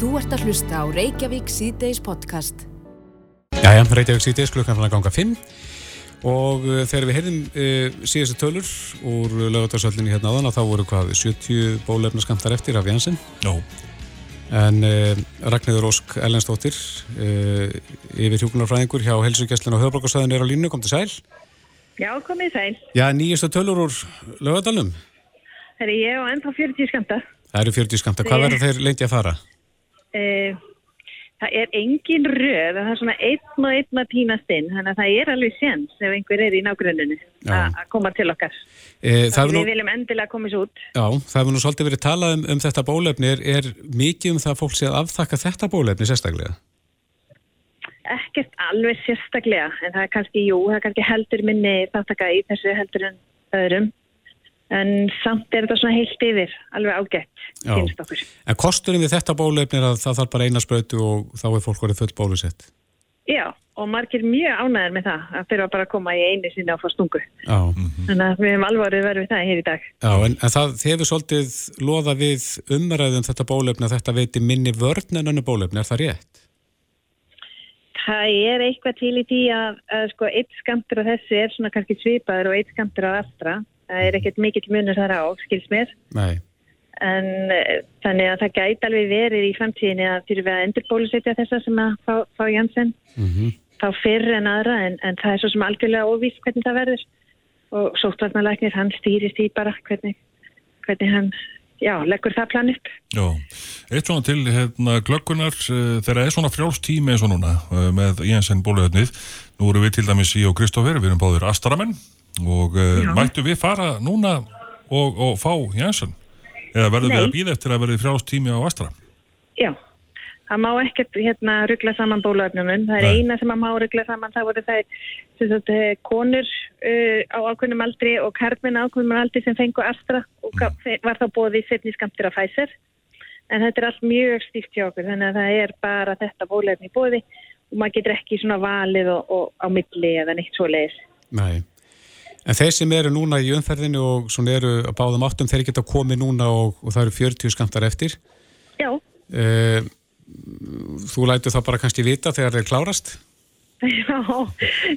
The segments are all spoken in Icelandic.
Þú ert að hlusta á Reykjavík C-Days podcast. Jæja, Reykjavík C-Days klukkan fann að ganga 5 og uh, þegar við heyrðum uh, síðastu tölur úr lögatarsöllinni hérna áðan að þá voru hvað 70 bólefna skamtar eftir af Janssen. Já. En uh, Ragnhildur Ósk Ellensdóttir uh, yfir hjókunarfræðingur hjá Helsugjæslinn og Höfbrukarsæðin er á línu, kom til sæl. Já, komið sæl. Já, nýjastu tölur úr lögadalum. Það er ég og ennþá 40 skamta. Það eru 40 skamta. Hvað verður þeir leint að fara? Eh, það er engin röð, það er svona einn og einn að týnast inn, þannig að það er alveg séns ef einhver er í nágruninu Já. að koma til okkar. E, Þannig er nú, við viljum endilega koma svo út. já, það hefur nú svolítið verið talað um, um þetta bólefni. Er, er mikið um það að fólk sé að afþakka þetta bólefni sérstaklega? Ekkert alveg sérstaklega, en það er kannski, jú, það er kannski heldur minni þáttaka í þessu heldur en öðrum. En samt er þetta svona heilt yfir, alveg ágætt, finnst okkur. En kosturinn við þetta bólefni er að það þarf bara eina sprautu og þá er fólk verið full bólusett. Já, og margir mjög ánæður með það að bara að koma í einu sinni og fá stungu. Já, Þannig að við hefum alvarið verið við það hér í dag. Já en, en það hefur svolítið loða við umræðum þetta bólefni að þetta veiti minni vörn en önnu bólefni, er það rétt? Það er eitthvað til í því að, að sko, eitt skamtur á þessu er svona kannski svipaður og eitt skamtur á astra. Það er ekkert mikill munur þar á, skils mér. Nei. En uh, þannig að það gæti alveg verið í framtíðinni að fyrir við að endurbólusetja þessa sem að fá, fá Janssen Mm þá fyrr en aðra en, en það er svo sem algjörlega óvíst hvernig það verður. Og sóttvarnalæknir, hann stýrist í bara hvernig, hvernig hann, já, leggur það plan upp. Já, eitt svona til hérna, glöggunar uh, þegar er svona frjálst tími eins og núna uh, með Jensen bóluöfnið nú erum við til dæmis í og Kristoffer við erum báðir astramenn og uh, Já. mættu við fara núna og, og fá Jensen eða verðum við að býða eftir að verði frjálst tími á astra Já, það má ekkert hérna ruggla saman bólaöfnunum. Það er Nei. eina sem að má ruggla saman. Það voru það eh, konur uh, á ákveðnum aldri og karlmenn á ákveðnum aldri sem fengu Astra og gaf, var þá bóði setni skamtir af Pfizer. En þetta er allt mjög stíft hjá okkur þannig að það er bara þetta bólaöfni bóði og maður getur ekki svona valið og, og á milli eða neitt svo leiðis. Nei. En þeir sem eru núna í umferðinu og svona eru að báðum áttum, þeir geta komið núna og, og það eru 40 skamtar eftir. Já, Uh, þú lætur það bara kannski vita þegar þeir klárast? já,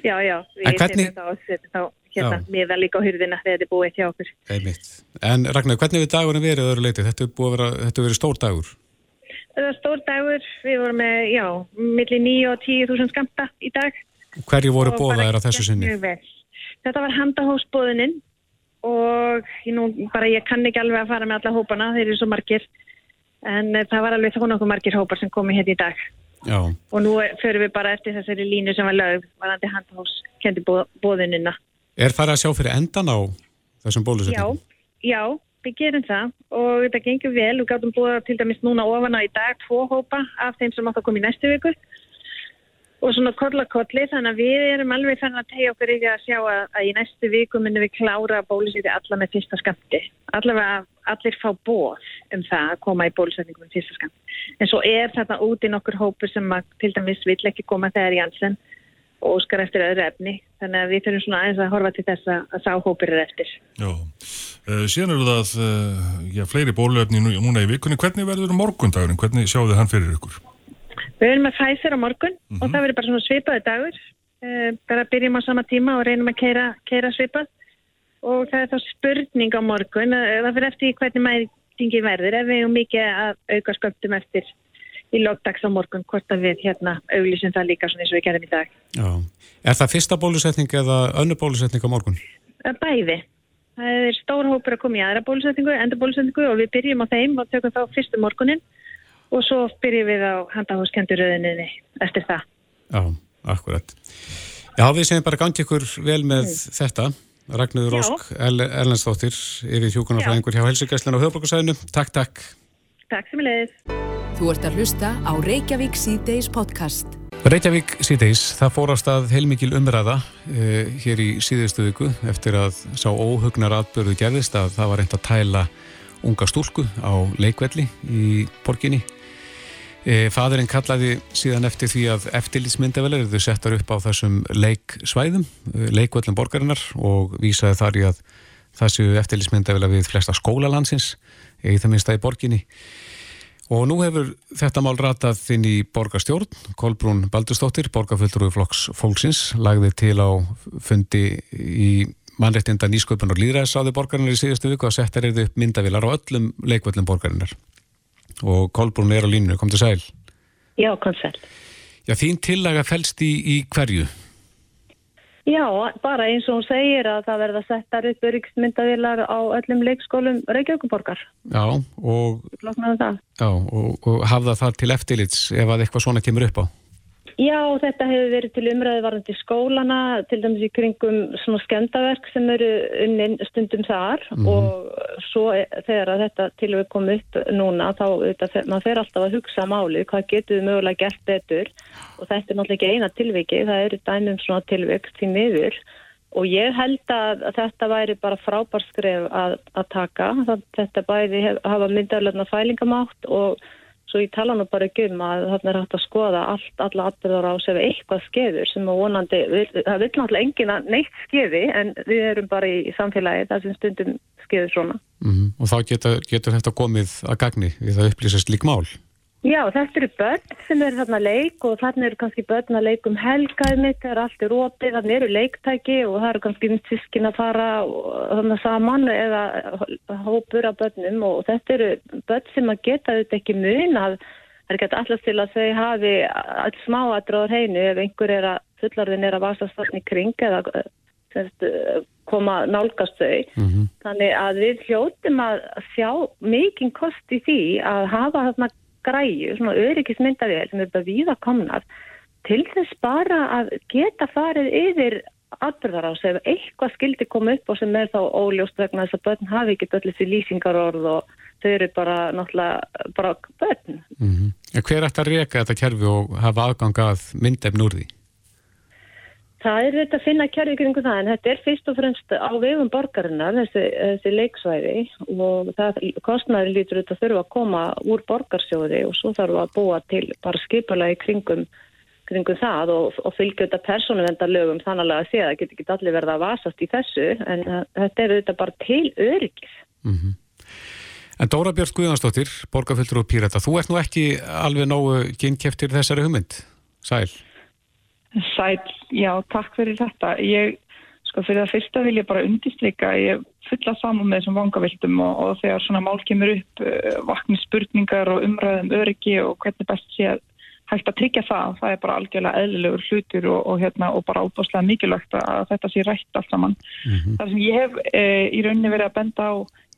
já, já. Við setjum þá, setjum þá hérna, miða líka á hurðina þegar þetta er búið hjá okkur. Einmitt. En Ragnar, hvernig hefur dagurinn verið öðru leiti? Þetta hefur búið að vera, þetta hefur verið stór dagur. Það var stór dagur, við vorum með, já, milli 9 og 10.000 skamta í dag. Hverju voru Og bóðaðir á þessu sinni? Þetta var handahósbóðinin og nú, bara ég kann ekki alveg að fara með alla hópana, þeir eru svo margir. En eh, það var alveg þó nokkuð margir hópar sem komi hérna í dag. Já. Og nú förum við bara eftir þessari línu sem var lögð, varandi handahós, kendi bóðinina. Er farið að sjá fyrir endan á þessum Já, bólusetningum? já, við gerum það og þetta gengur vel. Við gátum búið til dæmis núna ofan á í dag tvo hópa af þeim sem átt að koma í næstu viku og svona kolla kolli þannig að við erum alveg þannig að tegja okkur í því að sjá að, að í næstu viku myndum við klára bólusýti alla með fyrsta skamti. Allavega allir fá bóð um það að koma í bólusetningu með fyrsta skamt. En svo er þetta út í nokkur hópur sem að, til dæmis vill ekki koma þegar Janssen og óskar eftir öðru efni. Þannig að við þurfum svona aðeins að horfa til þess að, sá hópur er eftir. Já, uh, síðan eru það uh, já, fleiri bóluöfni nú, núna í vikunni hvernig verður morgundagurinn, hvernig þið hann fyrir ykkur? Við erum með Pfizer á morgun og það verður bara svona svipaði dagur. Uh, bara byrjum á sama tíma og reynum að keira, keira svipað. Og það er þá spurning á morgun. Uh, það fyrir eftir hvernig mætingi verður. Ef við erum mikið að auka sköptum eftir í logdags á morgun, hvort að við hérna auglýsum það líka svona eins og við gerðum í dag. Já. Er það fyrsta bólusetning eða önnu bólusetning á morgun? Uh, bæði. Það er stór hópur að koma í aðra bólusetningu, endur bólusetningu og við byrjum á þeim og tökum þá fyrstu morgunin og svo byrjum við á handahúskenduröðuninni eftir það. Já, akkurat. Já, við segjum bara gangi ykkur vel með þetta. Ragnarður Já. Ósk El Erlendsdóttir yfir hjúkunarfræðingur hjá Helsingæslinu og Höfbrukarsæðinu. Takk, takk. Takk sem er leiðis. Þú ert að hlusta á Reykjavík C-Days podcast. Reykjavík síðdeis, það fór á stað heilmikil umræða uh, hér í síðustu viku eftir að sá óhugnar atbyrðu gerðist að það var reynd að tæla unga stúlku á leikvelli í borginni. Uh, fadurinn kallaði síðan eftir því að eftirlýtsmyndavelar eru settar upp á þessum leiksvæðum, uh, leikvellum borgarinnar og vísaði þar í að það séu eftirlýtsmyndavelar við flesta skólalandsins, í það minnsta í borginni Og nú hefur þetta mál ratað þinn í borgarstjórn, Kolbrún Baldurstóttir, borgarfulltrúi flokks fólksins, lagði til á fundi í mannreittinda nýsköpun og líðræðsáði borgarinnar í síðustu viku að setja reyði upp myndavilar á öllum leikvöldum borgarinnar. Og Kolbrún er á línu, kom til sæl. Já, kom sæl. Já, þín tillaga fælst í, í hverju? Já, bara eins og hún segir að það verða settar upp öryggsmyndavilar á öllum leikskólum Reykjavíkuborgar. Já, og, já, og, og hafða það til eftirlits ef að eitthvað svona kemur upp á? Já, þetta hefur verið til umræði varandi skólana, til dæmis í kringum svona skemdaverk sem eru unnin stundum þar mm -hmm. og svo þegar þetta til við komum upp núna þá þetta, maður fer alltaf að hugsa máli hvað getur við mögulega gert betur og þetta er náttúrulega ekki eina tilviki, það eru dæmum svona tilvik til miður og ég held að, þetta væri bara frábarskref að, að taka, þetta bæði hafa myndarlega fælingamátt og Svo ég tala nú bara ekki um að þarna er hægt að skoða allt, alla atbyrðar á sem eitthvað skeður sem að vonandi, það vil náttúrulega engin að neitt skeði en við erum bara í samfélagi þar sem stundum skeður svona. Mm -hmm. Og þá getur, getur þetta komið að gagni við það upplýsast lík mál? Já, þetta eru börn sem eru þarna leik og þarna eru kannski börn að leikum helgaði mitt, það er allt í róti, þarna eru leiktæki og það eru kannski mitt sískin að fara þarna saman eða hópur af börnum og þetta eru börn sem að geta þetta ekki mun að það er ekki allast til að þau hafi alls smáadráður heinu ef einhver er að fullarðin er að vasast þarna í kring eða semst, koma nálgast þau. Mm -hmm. Þannig að við hljóttum að sjá mikinn kost í því að hafa þarna græju, svona öryggismyndavél sem er bara víða komnar til þess bara að geta farið yfir atbyrðar á sig ef eitthvað skildi koma upp og sem er þá óljóst vegna þess að börn hafi ekki öll þessi lýsingarorð og þau eru bara náttúrulega bara börn. Mm -hmm. Hver ætti að reyka þetta kerfi og hafa aðgang að myndefn úr því? Það er þetta að finna kjærði kringu það en þetta er fyrst og fremst á vegum borgarinnar þessi, þessi leiksvæði og það kostnæri lítur þetta þurfa að koma úr borgarsjóði og svo þarf að búa til bara skipalagi kringum, kringum það og, og fylgja þetta persónuvendarlögum þannig að að það getur ekki allir verið að vasast í þessu en þetta er þetta bara til öryggis. Mm -hmm. En Dóra Björn Guðansdóttir, borgarfylgur og pírata, þú ert nú ekki alveg nógu kynkeftir þessari hugmynd, Sæl? Sæl, já, takk fyrir þetta. Ég, sko, fyrir það fyrsta vil ég bara undistryka, ég fulla saman með þessum vangavildum og, og þegar svona mál kemur upp, uh, vakni spurningar og umræðum öryggi og hvernig best sé að hægt að tryggja það, það er bara algjörlega eðlilegur hlutur og, og, hérna, og bara óbáslega mikilvægt að þetta sé rætt allt saman. Mm -hmm. Það sem ég hef e, í rauninni verið að benda á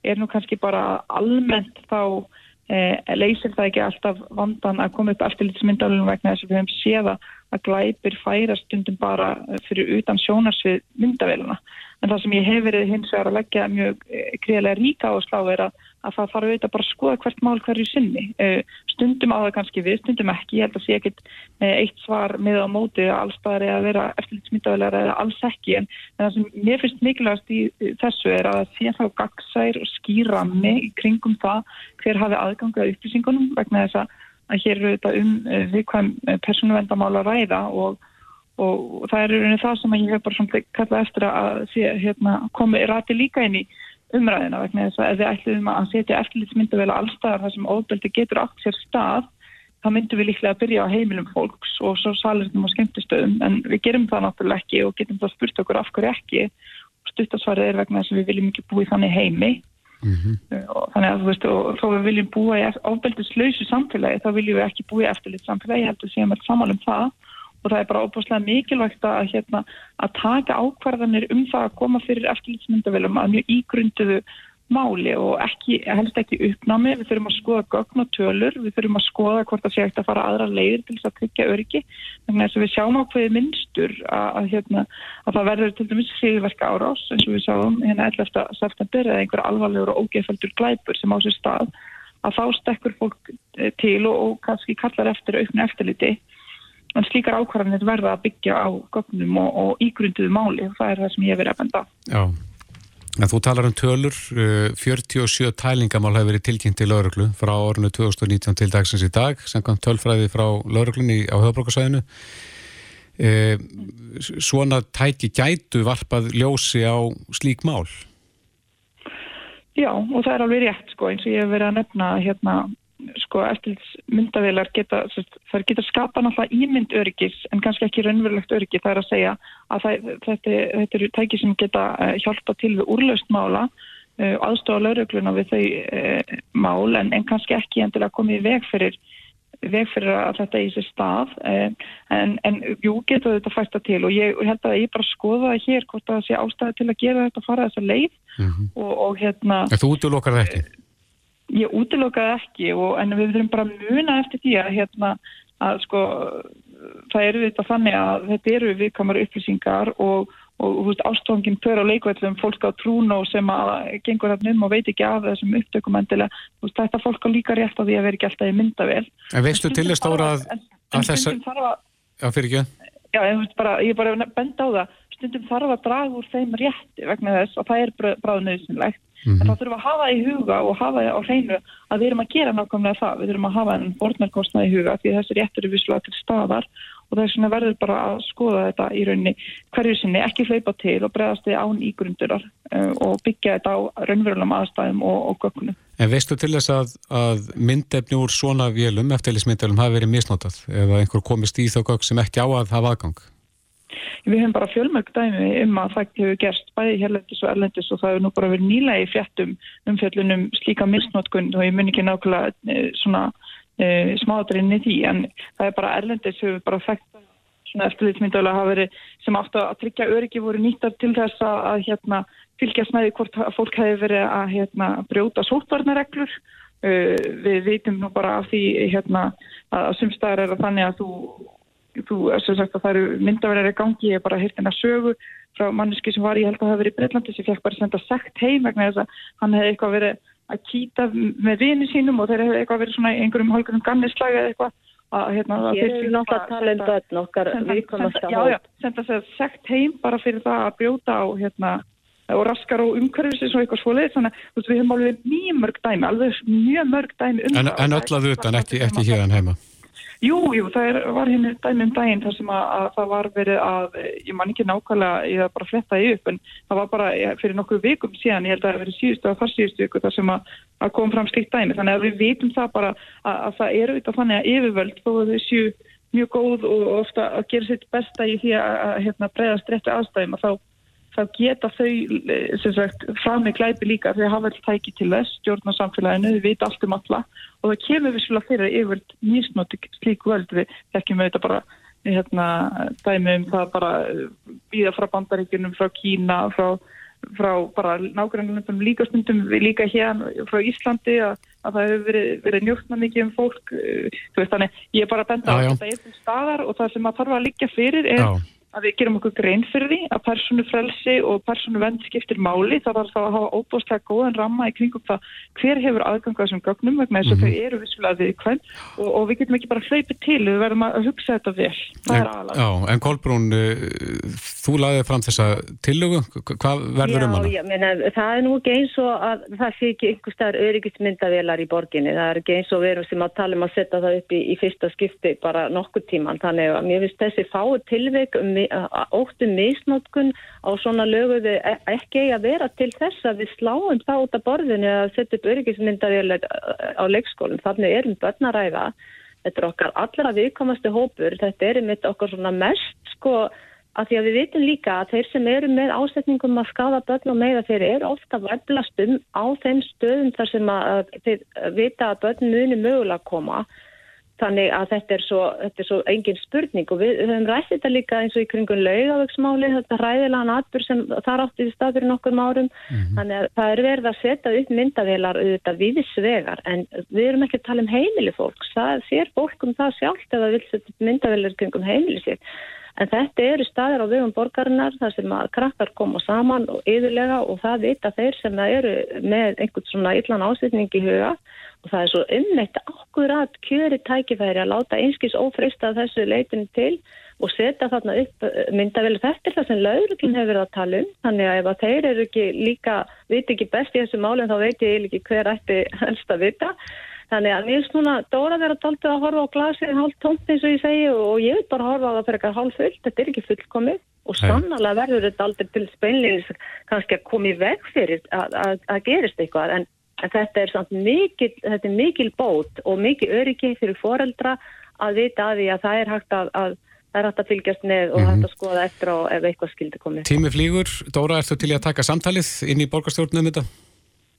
er nú kannski bara almennt þá leysir það ekki alltaf vandan að koma upp eftirlitsmyndalunum vegna þess að við hefum séða að glæpir færa stundum bara fyrir utan sjónarsvið myndavéluna. En það sem ég hef verið hins vegar að leggja mjög greiðlega ríka á slá er að, að það þarf auðvitað bara að skoða hvert mál hverju sinni. Eh, stundum á það kannski við, stundum ekki. Ég held að sé ekkit eitt svar með á móti að allstaðar er að vera eftirlitsmyndavélar eða alls ekki. En, það sem mér finnst mikilvægast í þessu er að það sé þá gagsær og skýra mig kringum það hver hafi aðgangað upplýsingunum vegna þess að hér eru þetta um eh, viðkvæm eh, persónuvendamála ræða og, og það eru unni það sem ég hef bara kallað eftir að sé, hérna, komi ræti líka inn í umræðina vegna þess að ef við ætlum að setja eftirlitsmyndavel allstaðar þar sem óbeldi getur átt sér stað þá myndum við líklega að byrja á heimilum fólks og svo salurnum og skemmtistöðum. En við gerum það náttúrulega ekki og getum það spurt okkur af hverju ekki. Og stuttasvarið er vegna þess að við viljum ekki búið þannig heimi. Mm -hmm. og þannig að þú veist og þó við viljum búa í ofbeldislausu samfélagi þá viljum við ekki búa í eftirlit samfélagi ég held að séum alls saman um það og það er bara óbúslega mikilvægt að, hérna, að taka ákvarðanir um það að koma fyrir eftirlitsmyndavelum að mjög ígrunduðu máli og ekki, helst ekki uppnámi, við þurfum að skoða gögn og tölur, við þurfum að skoða hvort það sé ekkert að fara aðra leiðir til þess að tryggja öryggi, þannig að þess að við sjáum ákveði minnstur að, að, hérna, að það verður til dæmis síðverka árás eins og við sáum hérna 11. september eða einhver alvarlegur og ógeðfældur glæpur sem á sér stað, að þá stekkur fólk eh, til og, og kannski kallar eftir auknu eftirliti en slíkar ákvarðanir verða að byggja á gögnum og, og ígrunduðu máli og það er það sem ég hef verið að benda. Já. En þú talar um tölur, 47 uh, tælingamál hefur verið tilkynnt til lauruglu frá ornu 2019 til dagsins í dag, sem kom tölfræði frá lauruglunni á höfbrókarsæðinu. Uh, svona tæki gætu varpað ljósi á slík mál? Já, og það er alveg rétt sko, eins og ég hef verið að nefna hérna, sko eftirlitsmyndavilar geta, það geta skapa náttúrulega ímynd öryggis en kannski ekki raunverulegt öryggi. Það er að segja að það, þetta, þetta eru tæki sem geta uh, hjálpa til við úrlaustmála uh, aðstofa laurugluna við þau uh, mál en, en kannski ekki endilega komið veg fyrir veg fyrir að þetta í sér stað en, en jú getur þetta fæsta til og ég held að ég bara skoða það hér hvort það sé ástæði til að gera þetta að fara þessa leið mm -hmm. og, og hérna En þú útlokar það ekki? Ég útlokar það ekki og, en við þurfum bara að muna eftir því að hérna að sko það eru þetta þannig að þetta eru viðkamar upplýsingar og og þú veist ástofangin fyrir á leikvellum fólk á trún og sem að gengur hérna um og veit ekki af þessum upptökum endilega. Veist, þetta fólk á líka rétt á því að vera ekki alltaf í myndavel En veistu til þess ára að, að þess að Já, fyrir ekki. Já, ég er bara, bara bend á það. Stundum þarf að draga úr þeim rétti vegna þess og það er bráðnöðsynlegt mm -hmm. en þá þurfum að hafa í huga og hafa á hreinu að við erum að gera nákvæmlega það við þurfum að hafa enn bortnarkostnaði í huga því þessi réttur er visslega til staðar og þess vegna verður bara að skoða þetta í rauninni hverju sinni, ekki hlaupa til og bregðast þið án ígrundurar uh, og byggja þetta á raunverulegum aðstæðum og, og gökkunum. En veistu til þess að, að myndefni úr svona vélum, eftirlismyndefnum, hafi verið misnotað eða einhver komist í þá gökk sem ekki á að hafa aðgang? Við höfum bara fjölmörg dæmi um að það hefur gerst bæði hérlendis og erlendis og það hefur nú bara verið nýlega í fjettum umfjöllunum slíka misnotkunn og ég mun ekki nákvæmlega eh, svona e, smáðurinn í því en það er bara erlendis við bara þekkt svona eftirlitsmyndalega hafa verið sem átt að tryggja öryggi voru nýttar til þess að, að hérna, fylgjast með hvort fólk hefur verið að hérna, brjóta sótvarnareglur uh, við veitum nú bara af því hérna, að sumstæðar er að þannig að þú, þú sem sagt að það eru myndaverðar í gangi ég er bara hirtin að sögu frá manneski sem var ég held að það hefur verið í Breitlandi sem fekk bara senda sekt heim vegna þess að hann hefði eitthvað verið að kýta með vini sínum og þeir hefur eitthvað verið svona í einhverjum hálfgjörnum gannislægi eða eitthvað að hérna að þeir fyrir að tala um börn okkar viðkomast að hótt. Já, já, senda sér sekt heim bara fyrir það að brjóta á hérna og raskar og umhverfisins og eitthvað svoleið þannig að við höfum alveg mjög mörg dæmi alveg mjög mörg dæmi um en, það. En öll að utan, ekki, ekki hérna heima? Jú, jú, það er, var henni dæmi um daginn þar sem að, að það var verið að, ég man ekki nákvæmlega, ég hef bara flettaði upp, en það var bara fyrir nokkuð vikum síðan, ég held að það verið síðustu að þar síðustu viku þar sem að, að kom fram slikt dæmi. Þannig að við vitum það bara að, að það eru auðvitað þannig að yfirvöld þó að þau séu mjög góð og ofta að gera sitt besta í því að hérna, breyðast réttu aðstæðum að þá þá geta þau sagt, frami glæpi líka þegar hafa alltaf tæki til þess stjórn á samfélaginu, við veit allt um alla. Og það kemur svolítið fyrir yfir nýstnóti slíku völd. Við þekkjum við þetta bara hérna, dæmi um það bara býða frá bandaríkunum, frá Kína frá, frá bara nákvæmlega líka stundum líka hérna frá Íslandi að, að það hefur verið, verið njóttna mikið um fólk veist, þannig ég er bara að benda á þetta staðar og það sem að þarf að líka fyrir er já að við gerum okkur grein fyrir því að personu frelsi og personu vend skiptir máli. Það var þá að hafa óbústlega góðan ramma í kringum það hver hefur aðgang að þessum gögnum vegna þess að þau eru vissulega við hvern og, og við getum ekki bara hlaupið til við verðum að hugsa þetta vel. Það en, er. Já, en Kolbrún uh, þú laðið fram þessa tillögu. Hvað verður já, um hana? Já, menna, það er nú ekki eins og að það sé ekki einhver staðar öryggismyndavelar í borginni. Það er ekki eins og við erum sem að tala um að setja það upp í, í fyrsta skipti bara nokkur tíman þannig að mér finnst þessi fáu tilveik um óttum misnótkun á svona löguðu e- ekki að vera til þess að við sláum það út af borðinu að setja upp öryggismyndavél á leikskólinn. Þannig erum börnaræða, þetta er okkar allra viðkomastu hópur, þetta er einmitt okkar svona mest sko að því að við vitum líka að þeir sem eru með ásetningum að skada börn og meða þeir eru ofta væplast um á þeim stöðum þar sem að þeir vita að börn muni mögulega koma Þannig að þetta er svo, þetta er svo engin spurning og við höfum rætt þetta líka eins og í kringun laugavöksmáli, þetta ræðilegan atbyr sem þar átti í stað fyrir nokkur árum. Mm -hmm. Þannig að það er verið að setja upp myndavélar auðvitað viðsvegar en við erum ekki að tala um heimili fólks. Það sér fólk um það sjálft ef það vil setja upp myndavélar kringum heimili sér. En þetta eru staðir á vegum borgarinnar þar sem að krakkar koma saman og yfirlega og það vita þeir sem eru með einhvern svona illan ásetning í huga og það er svo ummeitt akkurat kjöri tækifæri að láta einskís ófrista þessu leitinu til og setja þarna upp myndavel þetta er það sem lauruglun hefur verið að tala um. Þannig að ef að þeir eru ekki líka viti ekki best í þessu málinn þá veit ég ekki hver ætti helst að vita. Þannig að mér er svona Dóra verið að talta að horfa á glasið hálf tómt eins og ég segi og ég vil bara horfa á það fyrir eitthvað hálf fullt, þetta er ekki fullkomið. Og sannlega verður þetta aldrei til speinleins kannski að koma í veg fyrir að, að, að gerist eitthvað. En en þetta er samt mikil, þetta er mikil bót og mikil öryggi fyrir foreldra að vita að því að það er hægt að, að það er hægt að fylgjast með og hægt að skoða eftir á ef eitthvað skildi komið. Tími flýgur, Dóra, ertu til í að taka samtalið inn í borgarstjórnum þetta?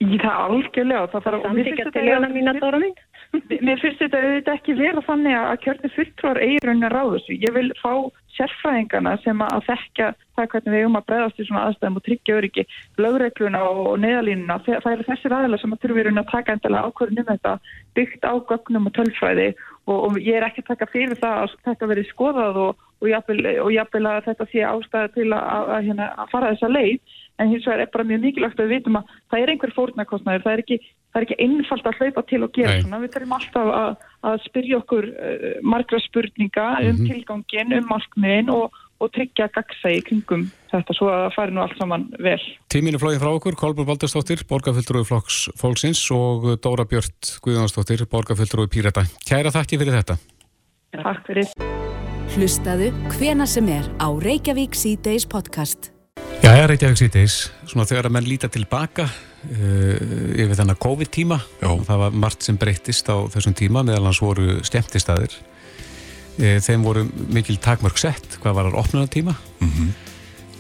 Í það algjörlega. Það þarf Samþykja til hana mín að Dóra mín? Mér finnst þetta auðvitað ekki vera þannig að kjörnir fulltrúar eigirinn að ráða þessu. Ég vil fá sérfræðingana sem að þekkja það hvernig við eigum að bregðast í svona aðstæðum og tryggja öryggi, lögregluna og neðalínuna. Það eru þessir aðeila sem að þurfum að taka endilega ákvörðin um þetta byggt á gögnum og tölfræði og, og ég er ekki að taka fyrir það að þetta verið skoðað og, og jafnvel að þetta sé ástæða til að, að, að, hérna, að fara þessa leið en hins vegar er bara mjög mikilvægt að við vitum að það er einhver fórnarkostnæður, það er ekki, það er ekki einfalt að hlaupa til og gera Nei. svona, við þurfum alltaf að, að spyrja okkur uh, margra spurninga um Mhm. tilgangin, um markmiðin og, og tryggja gagsægi kringum þetta svo að það fari nú allt saman vel. Tíminu flógin frá okkur, Kolbjörn Baldursdóttir, borgarfulltrúi flokks fólksins og Dóra Björt Guðjónsdóttir, borgarfulltrúi Pírata. Kæra þakki fyrir þetta. Takk fyrir. Hlustaðu hvena sem er á Reykjavík C-Days podcast. Já, ég er Reykjavík síðdeis, svona þegar að menn líta tilbaka uh, yfir þennan COVID-tíma. Það var margt sem breyttist á þessum tíma, meðal hans voru stemtistæðir. Uh, þeim voru mikil takmörk sett, hvað var að opnuna tíma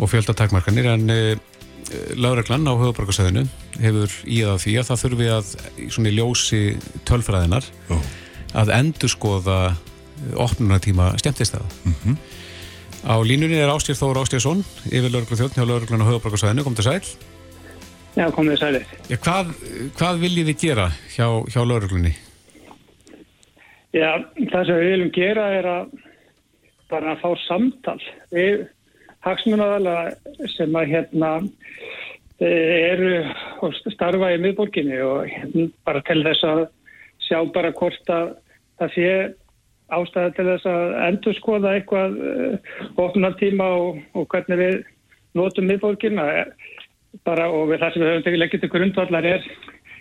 og fjölda takmarkanir, en uh, Láreglann á höfuborgarsæðinu hefur í það því að það þurfi að, svona í ljósi tölfræðinar, Já. að endurskoða opnunatíma stemtistæða. Á línunni er Ástýr Þór Ástýrsson, yfir lauruglu þjóttn hjá lauruglan á höfuborgarsæðinu, kom til sæl. Já, komið sælir. Já, hvað, hvað viljið þið gera hjá, hjá lauruglunni? Já, það sem við viljum gera er að bara að fá samtal við hagsmunadalega sem að hérna eh, eru og starfa í miðborginni og hérna, bara til þess að sjá bara hvort að það sé ástæða til þess að endur skoða eitthvað uh, opnartíma og, og hvernig við notum miðborginna bara og við það sem við höfum tekið leggjum til grundvallar er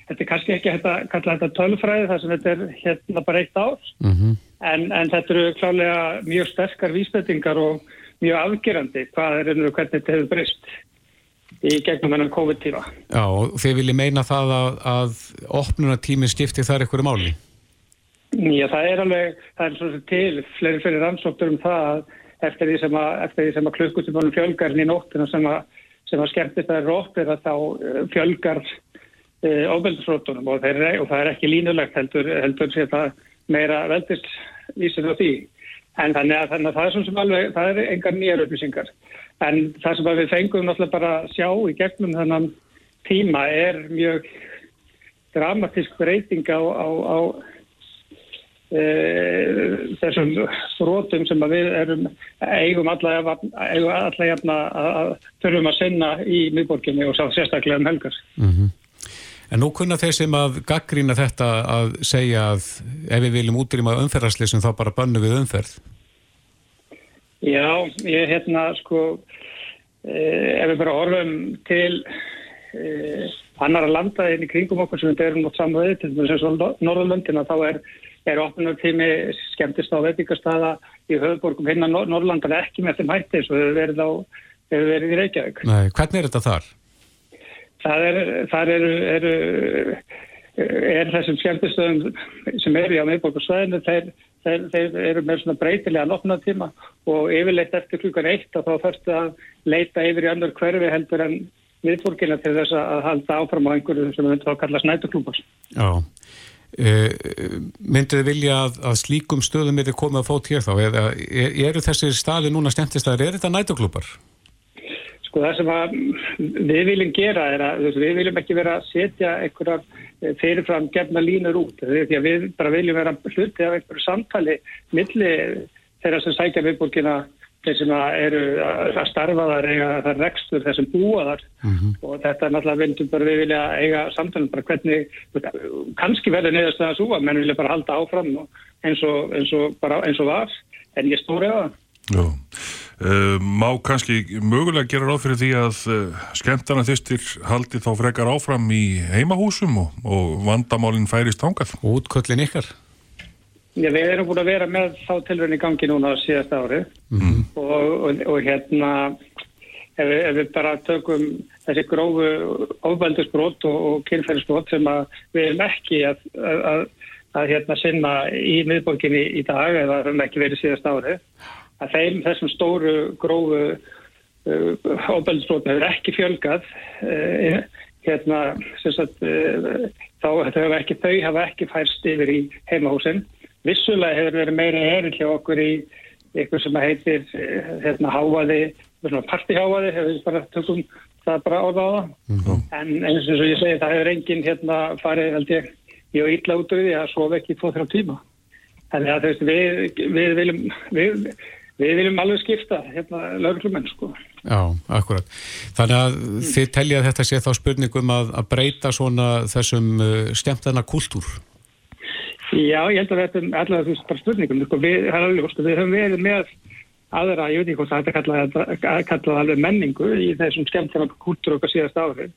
þetta er kannski ekki hægt að kalla þetta tölfræði þar sem þetta er hérna bara eitt ár Mm -hmm. en, en þetta eru klálega mjög sterkar vísbendingar og mjög afgerandi hvað er einhverju hvernig þetta hefur breyst í gegnum hennar COVID-tíma. Já, og þið viljið meina það að, að opnunatími skipti þar einhverju máli? Já, það er alveg, það er svona til fleiri fyrir rannsóktur um það að eftir því sem að, að klukkutímanum fjölgar inn í nóttina sem að, að skemmtist að er opnir að þá eh, fjölgar uh, ofbeldisrótunum og, þeir, og það er ekki línulegt heldur, heldur sé það meira veldisvísir á því. En þannig að, þannig að það er svona sem alveg, það er engar nýjar upplýsingar. En það sem við fengum náttúrulega bara að sjá í gegnum þennan tíma er mjög dramatísk breyting á, á, á e, þessum brotum sem að við erum eigum alla, jafna að, að þurfum að sinna í miðborginni og sérstaklega um helgar. Mm En nú kunna þeir sem að gaggrína þetta að segja að ef við viljum útrýma umferðarslýsum þá bara bannu við umferð. Já, ég hérna sko eh, ef við bara orðum til eh, annara landa inn í kringum okkur sem við berum átt saman við, til þess að Norðurlöndina þá er, er opnunartími skemmtist á veitingarstaða í höfuborgum hinna Nor Norðurlanda ekki með þeim hætti eins og við verið, á, hefur verið í Reykjavík. Nei, hvernig er þetta þar? Það er, þar eru, eru er þessum skemmtistöðum sem eru á miðborgarsvæðinu þeir, þeir, þeir eru með svona breytilega lopnatíma og yfirleitt eftir klukkan eitt og þá þarfstu að leita yfir í annar hverfi heldur en miðborgina til þess að halda áfram á einhverju sem við að kalla snætuklúpas. Já. Uh, myndu þið vilja að, að slíkum stöðum er þið komið að fót hér þá? Eða er, eru þessir staði núna stendistæðir, er þetta nætuklúpar? Sko það sem að við viljum gera er að við viljum ekki vera að setja einhverjar fyrirfram gefna línur út. Því að við bara viljum vera hluti af einhverju samtali milli þeirra sem sækja viðbúrkina þeir sem eru að starfa þar eiga þar rekstur þessum búa þar mm -hmm. og þetta er náttúrulega vildum bara við vilja eiga samtalið bara hvernig kannski verður neðast það að súa menn vilja bara halda áfram eins og, eins og, bara, eins og var en ég stóri á það uh, má kannski mögulega gera ráð fyrir því að uh, skemmtana þýstir haldi þá frekar áfram í heimahúsum og, og vandamálinn færist ángað? Útköllin ykkar? Já, við erum búin að vera með þá tilröðin í gangi núna á síðasta ári mm. og, og, og hérna ef, við- ef við bara tökum þessi grófu ofbeldisbrot og, og kynferðisbrot sem að við erum ekki að, að, að, að hérna sinna í miðborginni í dag eða höfum ekki verið síðast ári að þeim þessum stóru grófu uh, ofbeldisbrotum hefur ekki fjölgað uh, hérna sagt uh, þá hafa ekki, þau hafa ekki færst yfir í heimahúsin vissulega hefur verið meira erill hjá okkur í eitthvað sem heitir eh, hérna hávaði, svona partihávaði hefur við bara tökum það bara orða á það en eins og ég segi það hefur enginn hérna farið held ég í og illa út af því að sofa ekki tvo þrjá tíma þannig að þú veist við, við viljum við, við viljum alveg skipta hérna lögreglumenn sko Já, akkurat. Þannig að þið telja þetta sé þá spurningum að, að breyta svona þessum uh, skemmtana kultúr. Já, ég held að þetta er allavega þú veist bara spurningum sko, við, alveg, sko, við höfum verið með aðra, ég veit ekki hvort það er kallað kalla alveg menningu í þessum skemmtana kultúr okkar síðast árið.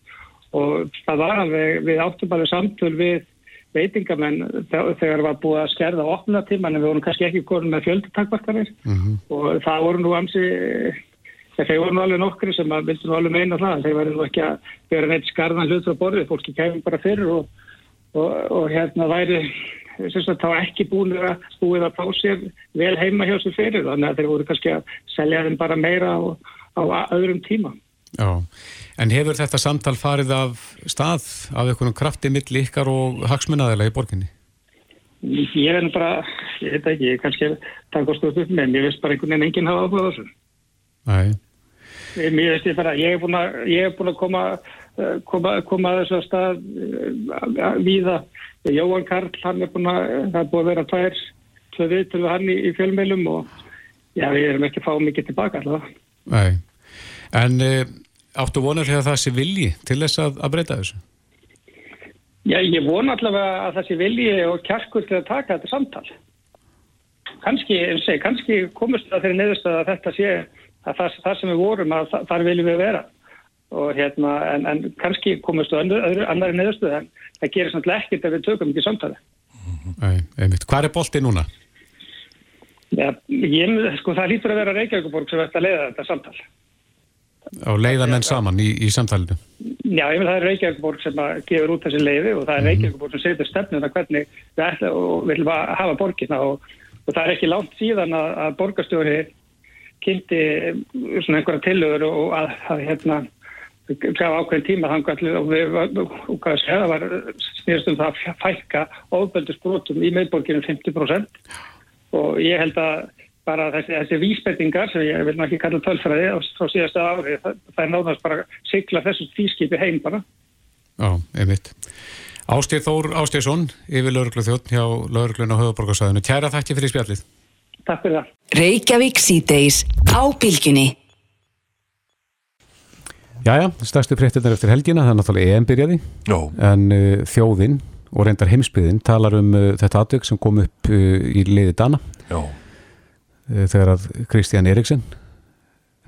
Og það var alveg, við áttum alveg samtöl við veitingamenn þe- þegar var búið að skerða opna tíman en við vorum kannski ekki konum með fjöldutakvartanir og það voru nú amsi þeir voru nú alveg nokkri sem að vildu nú alveg meina það þeir væri nú ekki að vera neitt skarðan hlut frá borðið, fólki kemur bara fyrir og, og, og hérna væri sagt þá ekki búin að búið að fá sér vel heima hjá sér fyrir þannig að þeir voru kannski að selja þeim bara meira á, á öðrum tíma. Já, en hefur þetta samtal farið af stað af einhvern krafti milli ykkar og hagsmunnaðilega í borginni? ég nú bara, ég veit ekki, ég kannski takast upp upp með, en ég veist bara einhvern veginn enginn hafa áhuga á þessu. Nei, Mér veist ég bara, ég er búin að, ég er koma, koma, koma að þessu að stað víða. Jóhann Karl, hann er búin að, það er búin að vera tvær, viðtölu við hann í, í fjölmeilum og já, við erum ekki að fá mikið tilbaka allavega. nei. En uh, áttu að það sé vilji til þess að, að breyta þessu? Já, ég vona allavega að það sé vilji og kjarkur til að taka þetta samtal. Kanski, eins og segi, kannski komist það þeirri neðust að þetta sé að það, það sem við vorum að þa- þar viljum við vera. Og hérna, en, en kannski öðru, öðru, annari neðustu en það gerir samt ekkert ef við tökum ekki samtali. Hvað er bolti núna? Já, ég, sko, það lítur að vera Reykjavíkuborg sem ætti að leiða þetta samtal. Á leiðamenn saman í, í samtalinu? Já, ég vil það er Reykjavíkuborg sem að gefur út þessi leiði og það er Reykjavíkuborg sem setur stefnuna hvernig við ætla og viljum að hafa borgina og, og það er ekki langt síðan að, að borgarstjóri kynnti svona einhverja tillögur og að, að hérna gaf ákveðin tíma þannig og við og hvað sé, það var snýrst um það að fækka ofbeldisbrotum í meðborginu 50% og ég held að bara þessi, þessi vísbendingar sem ég vil nú ekki kalla tölfræði á, síðasta ári, það, það er náðast bara að sigla þessu tvískipi heim bara. Já, einmitt. Ástið Þór Ástiðsson, yfir lauruglu þjótt hjá lauruglun á höfuborgarsæðinu. Kæra þakki fyrir spjallið. Takk fyrir það. Reykjavík síðdeis á bylgjunni. Jæja, stærstu fréttinnar eftir helgina, það er náttúrulega EM byrjaði, Já, en uh, þjóðin og reyndar heimsbyðin talar um uh, þetta atvökk sem kom upp uh, í leiði Dana. Uh, þegar að Kristján Eriksen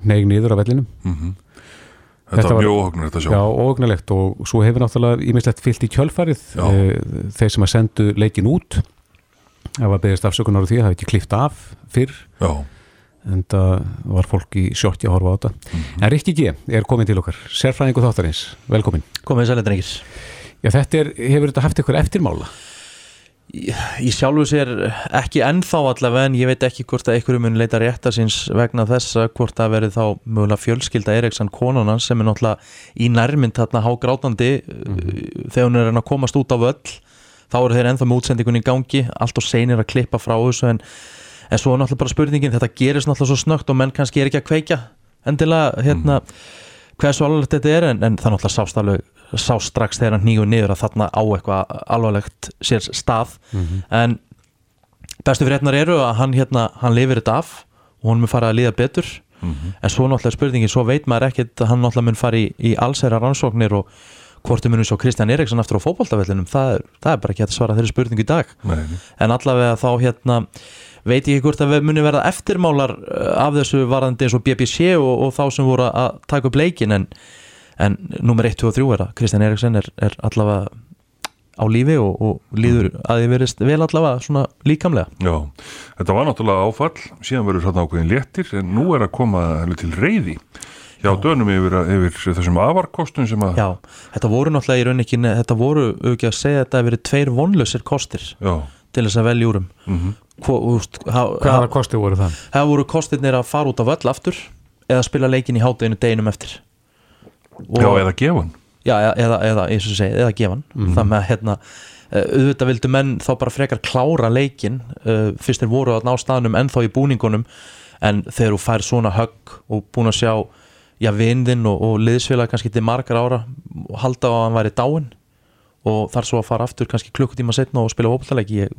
neig nýður á vellinum. þetta, Þetta var mjög óhugnur þetta sjá. Já, óögnulegt og svo hefur náttúrulega ímislegt fyllt í kjölfarið uh, þeir sem að sendu leikin út það var beðist afsökunar á því að það hefði ekki klift af fyrr. Já, en það var fólk í sjokki að horfa á þetta. Mhm. en Rikki G er komin til okkar sérfræðingu þáttarins, velkomin Komið sælega drengir Já, þetta er, hefur þetta haft eitthvað eftirmála? Í í sjálfu sér ekki ennþá allavega en ég veit ekki hvort að einhverju mun leita rétta síns vegna þess að hvort það verið þá mögulega fjölskylda Eriksson konuna sem er náttúrulega í nærmynd þarna hágrátandi uh, þegar hún er að reyna að komast út á völl þá eru þeir ennþá með útsendingun í gangi. Allt og seinir að klippa frá þessu en, en svo er náttúrulega bara spurningin þetta gerist náttúrulega svo snögt og menn kannski er ekki að kveikja endilega hérna hversu alvarlegt þetta er en, en það náttúrulega sást alveg sá strax þegar hann nýju niður að þarna á eitthvað alvarlegt sér stað. En bestu frétnar eru að hann hérna hann lifir þetta af og hún mun fara að líða betur. En svo náttúrulega spurningin, svo veit maður ekkit að hann náttúrulega mun fara í, í allsæra rannsóknir og hvort við munum svo Kristján Eriksson aftur á fótboltavellinum, það, það er bara ekki að svara þeirri spurningu í dag. Nei. en allavega þá hérna veit ég ekki hvort að við muni verða eftirmálar uh, af þessu varðandi eins og BBC og, og þá sem voru að taka upp leikin en, en nummer 1, 2 og 3 er að Kristján Eriksson er, er allavega á lífi og, og líður að þið verist vel allavega svona líkamlega. Já, þetta var náttúrulega áfall síðan verður þarna ákveðin léttir en nú er að koma til reyði hjá dönum yfir, yfir þessum afarkostum sem að Já, þetta voru náttúrulega í rauninni ekki, þetta voru auðvitað að segja að þetta hefur verið tveir vonlausir kostir Já, til þess að velja úrum úst, ha, Hvaða kosti voru það? það voru kostirnir að fara út á völl aftur eða spila leikin í hátteginu deginum eftir já eða gefun Já, eða, eða, eða eins og segi, eða gefan Mhm. það með að hérna eh, auðvitað vildu menn þá bara frekar klára leikin uh, fyrst þeir voru að ná staðnum ennþá í búningunum en þegar þú fær svona högg og búin að sjá já, vindin og, og liðsfélag kannski til margar ára og halda á að hann væri dáin og þar svo að fara aftur kannski klukkutíma setna og spila fótballleik ég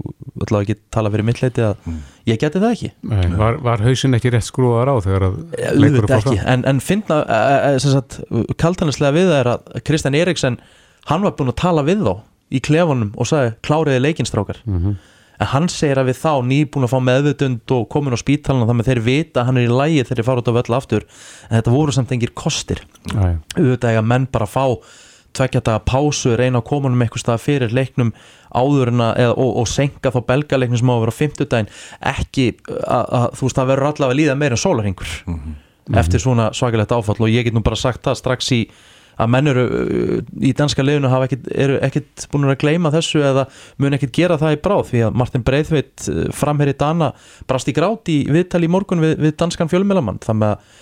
ætla ekki að tala fyrir mitt leiti að Mm. ég geti það ekki. Nei, var, var hausin ekki rétt skrúðar á þegar að leikur auðvitað ekki, en, en finna kaltanislega við það er að Kristján Eriksen, hann var búin að tala við þá í klefunum og sagði kláriði leikinstrákar Mhm. en hann segir að við þá nýbúin að fá meðvutund og komin á spítalina þannig að þeir vita að hann er í lægi þegar þeir fara út á völl aftur. En þetta voru samt engir kostir. Auðvitað menn bara að tvekja pásu, reyna að koma um eitthvað stað fyrir leiknum áður en að eða, og, og senka þá belgaleiknum sem á að vera á fimmtudaginn. Ekki að, þú veist það verður allavega líða meira en sólarhingur eftir svona svakalegt áfall og ég get nú bara sagt það strax í að menn eru uh, í danska hafa ekkit, eru ekkit búin að gleyma þessu eða mun ekkit gera það í bráð því að Martin Breithveit framherri Dana brast í grát í viðtali í morgun við, við danskan fjölmjölamann þannig að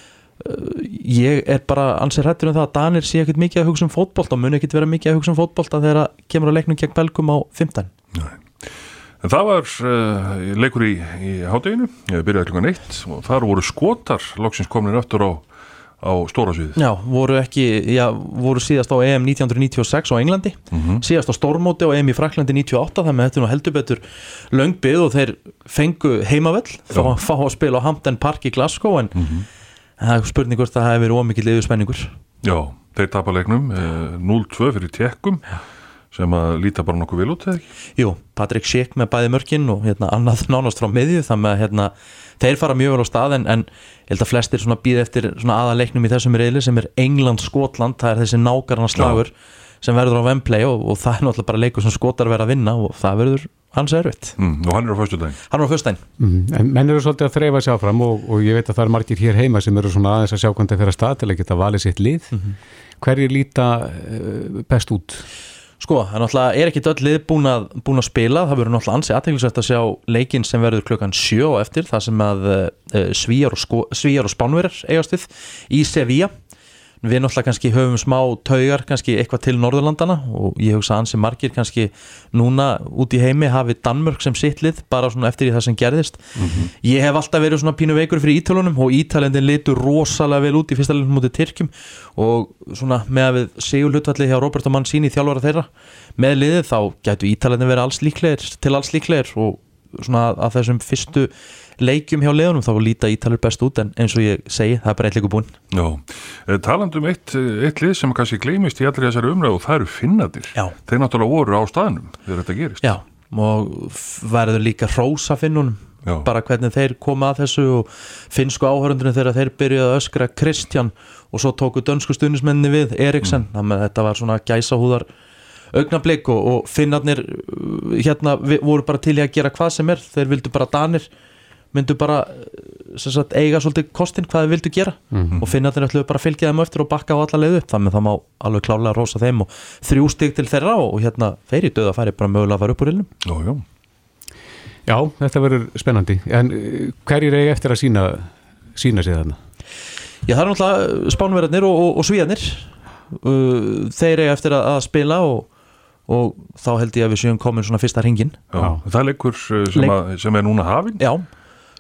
ég er bara ansið hrættur um það að Danir sé ekkit mikið að hugsa um fótbolt og mun ekkit vera mikið að hugsa um fótbolt að þeirra kemur að leiknum gegn Belgum á 15 En það var uh, leikur í, í hátteginu, ég byrjaði klukkan eitt og þar voru skotar loksins komin aftur á, á stóra sviðið. Já, voru ekki, já, voru síðast á EM 1996 á Englandi síðast á Stormóti og EM í Fraklandi 98 þannig að þetta nú heldur betur löngbið og þeir fengu heimavell fá, fá að spila á Hampton Park í Glasgow en það er spurning hvort það hefur verið ómikið liðuspenningur Já, þeir tapa leiknum uh, 0-2 fyrir tekkum sem að líta bara nokkuð vel út eða ekki. Jú, Patrik Schick með bæði mörkin og hérna, annað nánast frá miðju þannig að hérna, þeir fara mjög vel á stað en, en ég held að flestir svona býð eftir svona aðaleiknum í þessum reyli sem er England-Skotland, það er þessi nákarna slagur sem verður á Wembley og, og það er náttúrulega bara leikur sem skotar verða að vinna og það verður hans erfitt. Mm, og hann er á fyrstu daginn. Hann var á föstudaginn. mm, en menn eru svolítið að þreyfa sér áfram og, og ég veit að það er margir hér heima sem eru svona aðeins að sjá hvernig það fyrir að stað til að geta valið sitt lið hverjir líta uh, best út Sko, það náttúrulega er ekki öll lið búin að, búin að spila, það verður náttúrulega ansið aðteglisvægt að sjá leikinn sem verður klukkan og eftir, það sem að uh, svíjar og, sko, svíjar og spánverjar eigast við í Sevilla við náttúrulega kannski höfum smá taugar kannski eitthvað til Norðurlandana og ég hugsa að ansið margir kannski núna út í heimi hafi Danmörk sem sittlið bara svona eftir í það sem gerðist. Ég hef alltaf verið svona pínu veikur fyrir ítölunum og ítalendin litur rosalega vel út í fyrsta leiknum mútið Tyrkjum og svona með að við segjum hlutvalli hjá Robert og Mancini þjálfara þeirra með liðið þá gætu ítalendin verið alls líklegir til alls líklegir og svona að þessum fyrstu leikjum hjá liðunum þá líta ítalir best út en eins og ég segi, það er bara eitt leikur búinn Já, eh, talandi um eitt, eh, eitt lið sem kannski gleymist í allir þessari umræðu og það eru finnadir. Já. Þeir náttúrulega voru á staðnum þegar þetta gerist. Já, og verður líka hrósa finnunum Já. bara hvernig þeir koma að þessu og finnsku áhörundinu þegar þeir byrjuðu að öskra Kristján og svo tóku dönsku stuðnismenni við Eriksen, mm. þannig að þetta var svona gæsahúðar augnablik og, og finnarnir uh, hérna voru bara til í að gera hvað sem er þeir vildu bara danir myndu bara sem sagt, eiga svolítið kostin hvað þeir vildu gera. Og finnarnir ætluðu bara að fylgja þeim eftir og bakka á alla leið upp. Þannig að það má alveg klálega rosa þeim og þrjú stig til þeirra og, og hérna þeir í döða færi bara mögulega að fara upp úr ilnum Já, já. Já, þetta verður spennandi. En uh, hverjir eigi eftir að sína sína sig þarna? Já, það er náttúrulega spánverðarnir og, og, og svíjarnir uh, þeir eiga eftir að, að spila og, og þá held ég að við séum komin svona fyrsta ringin Já, það er leikur eh, sem, Leik- að, sem er núna hafinn. Já,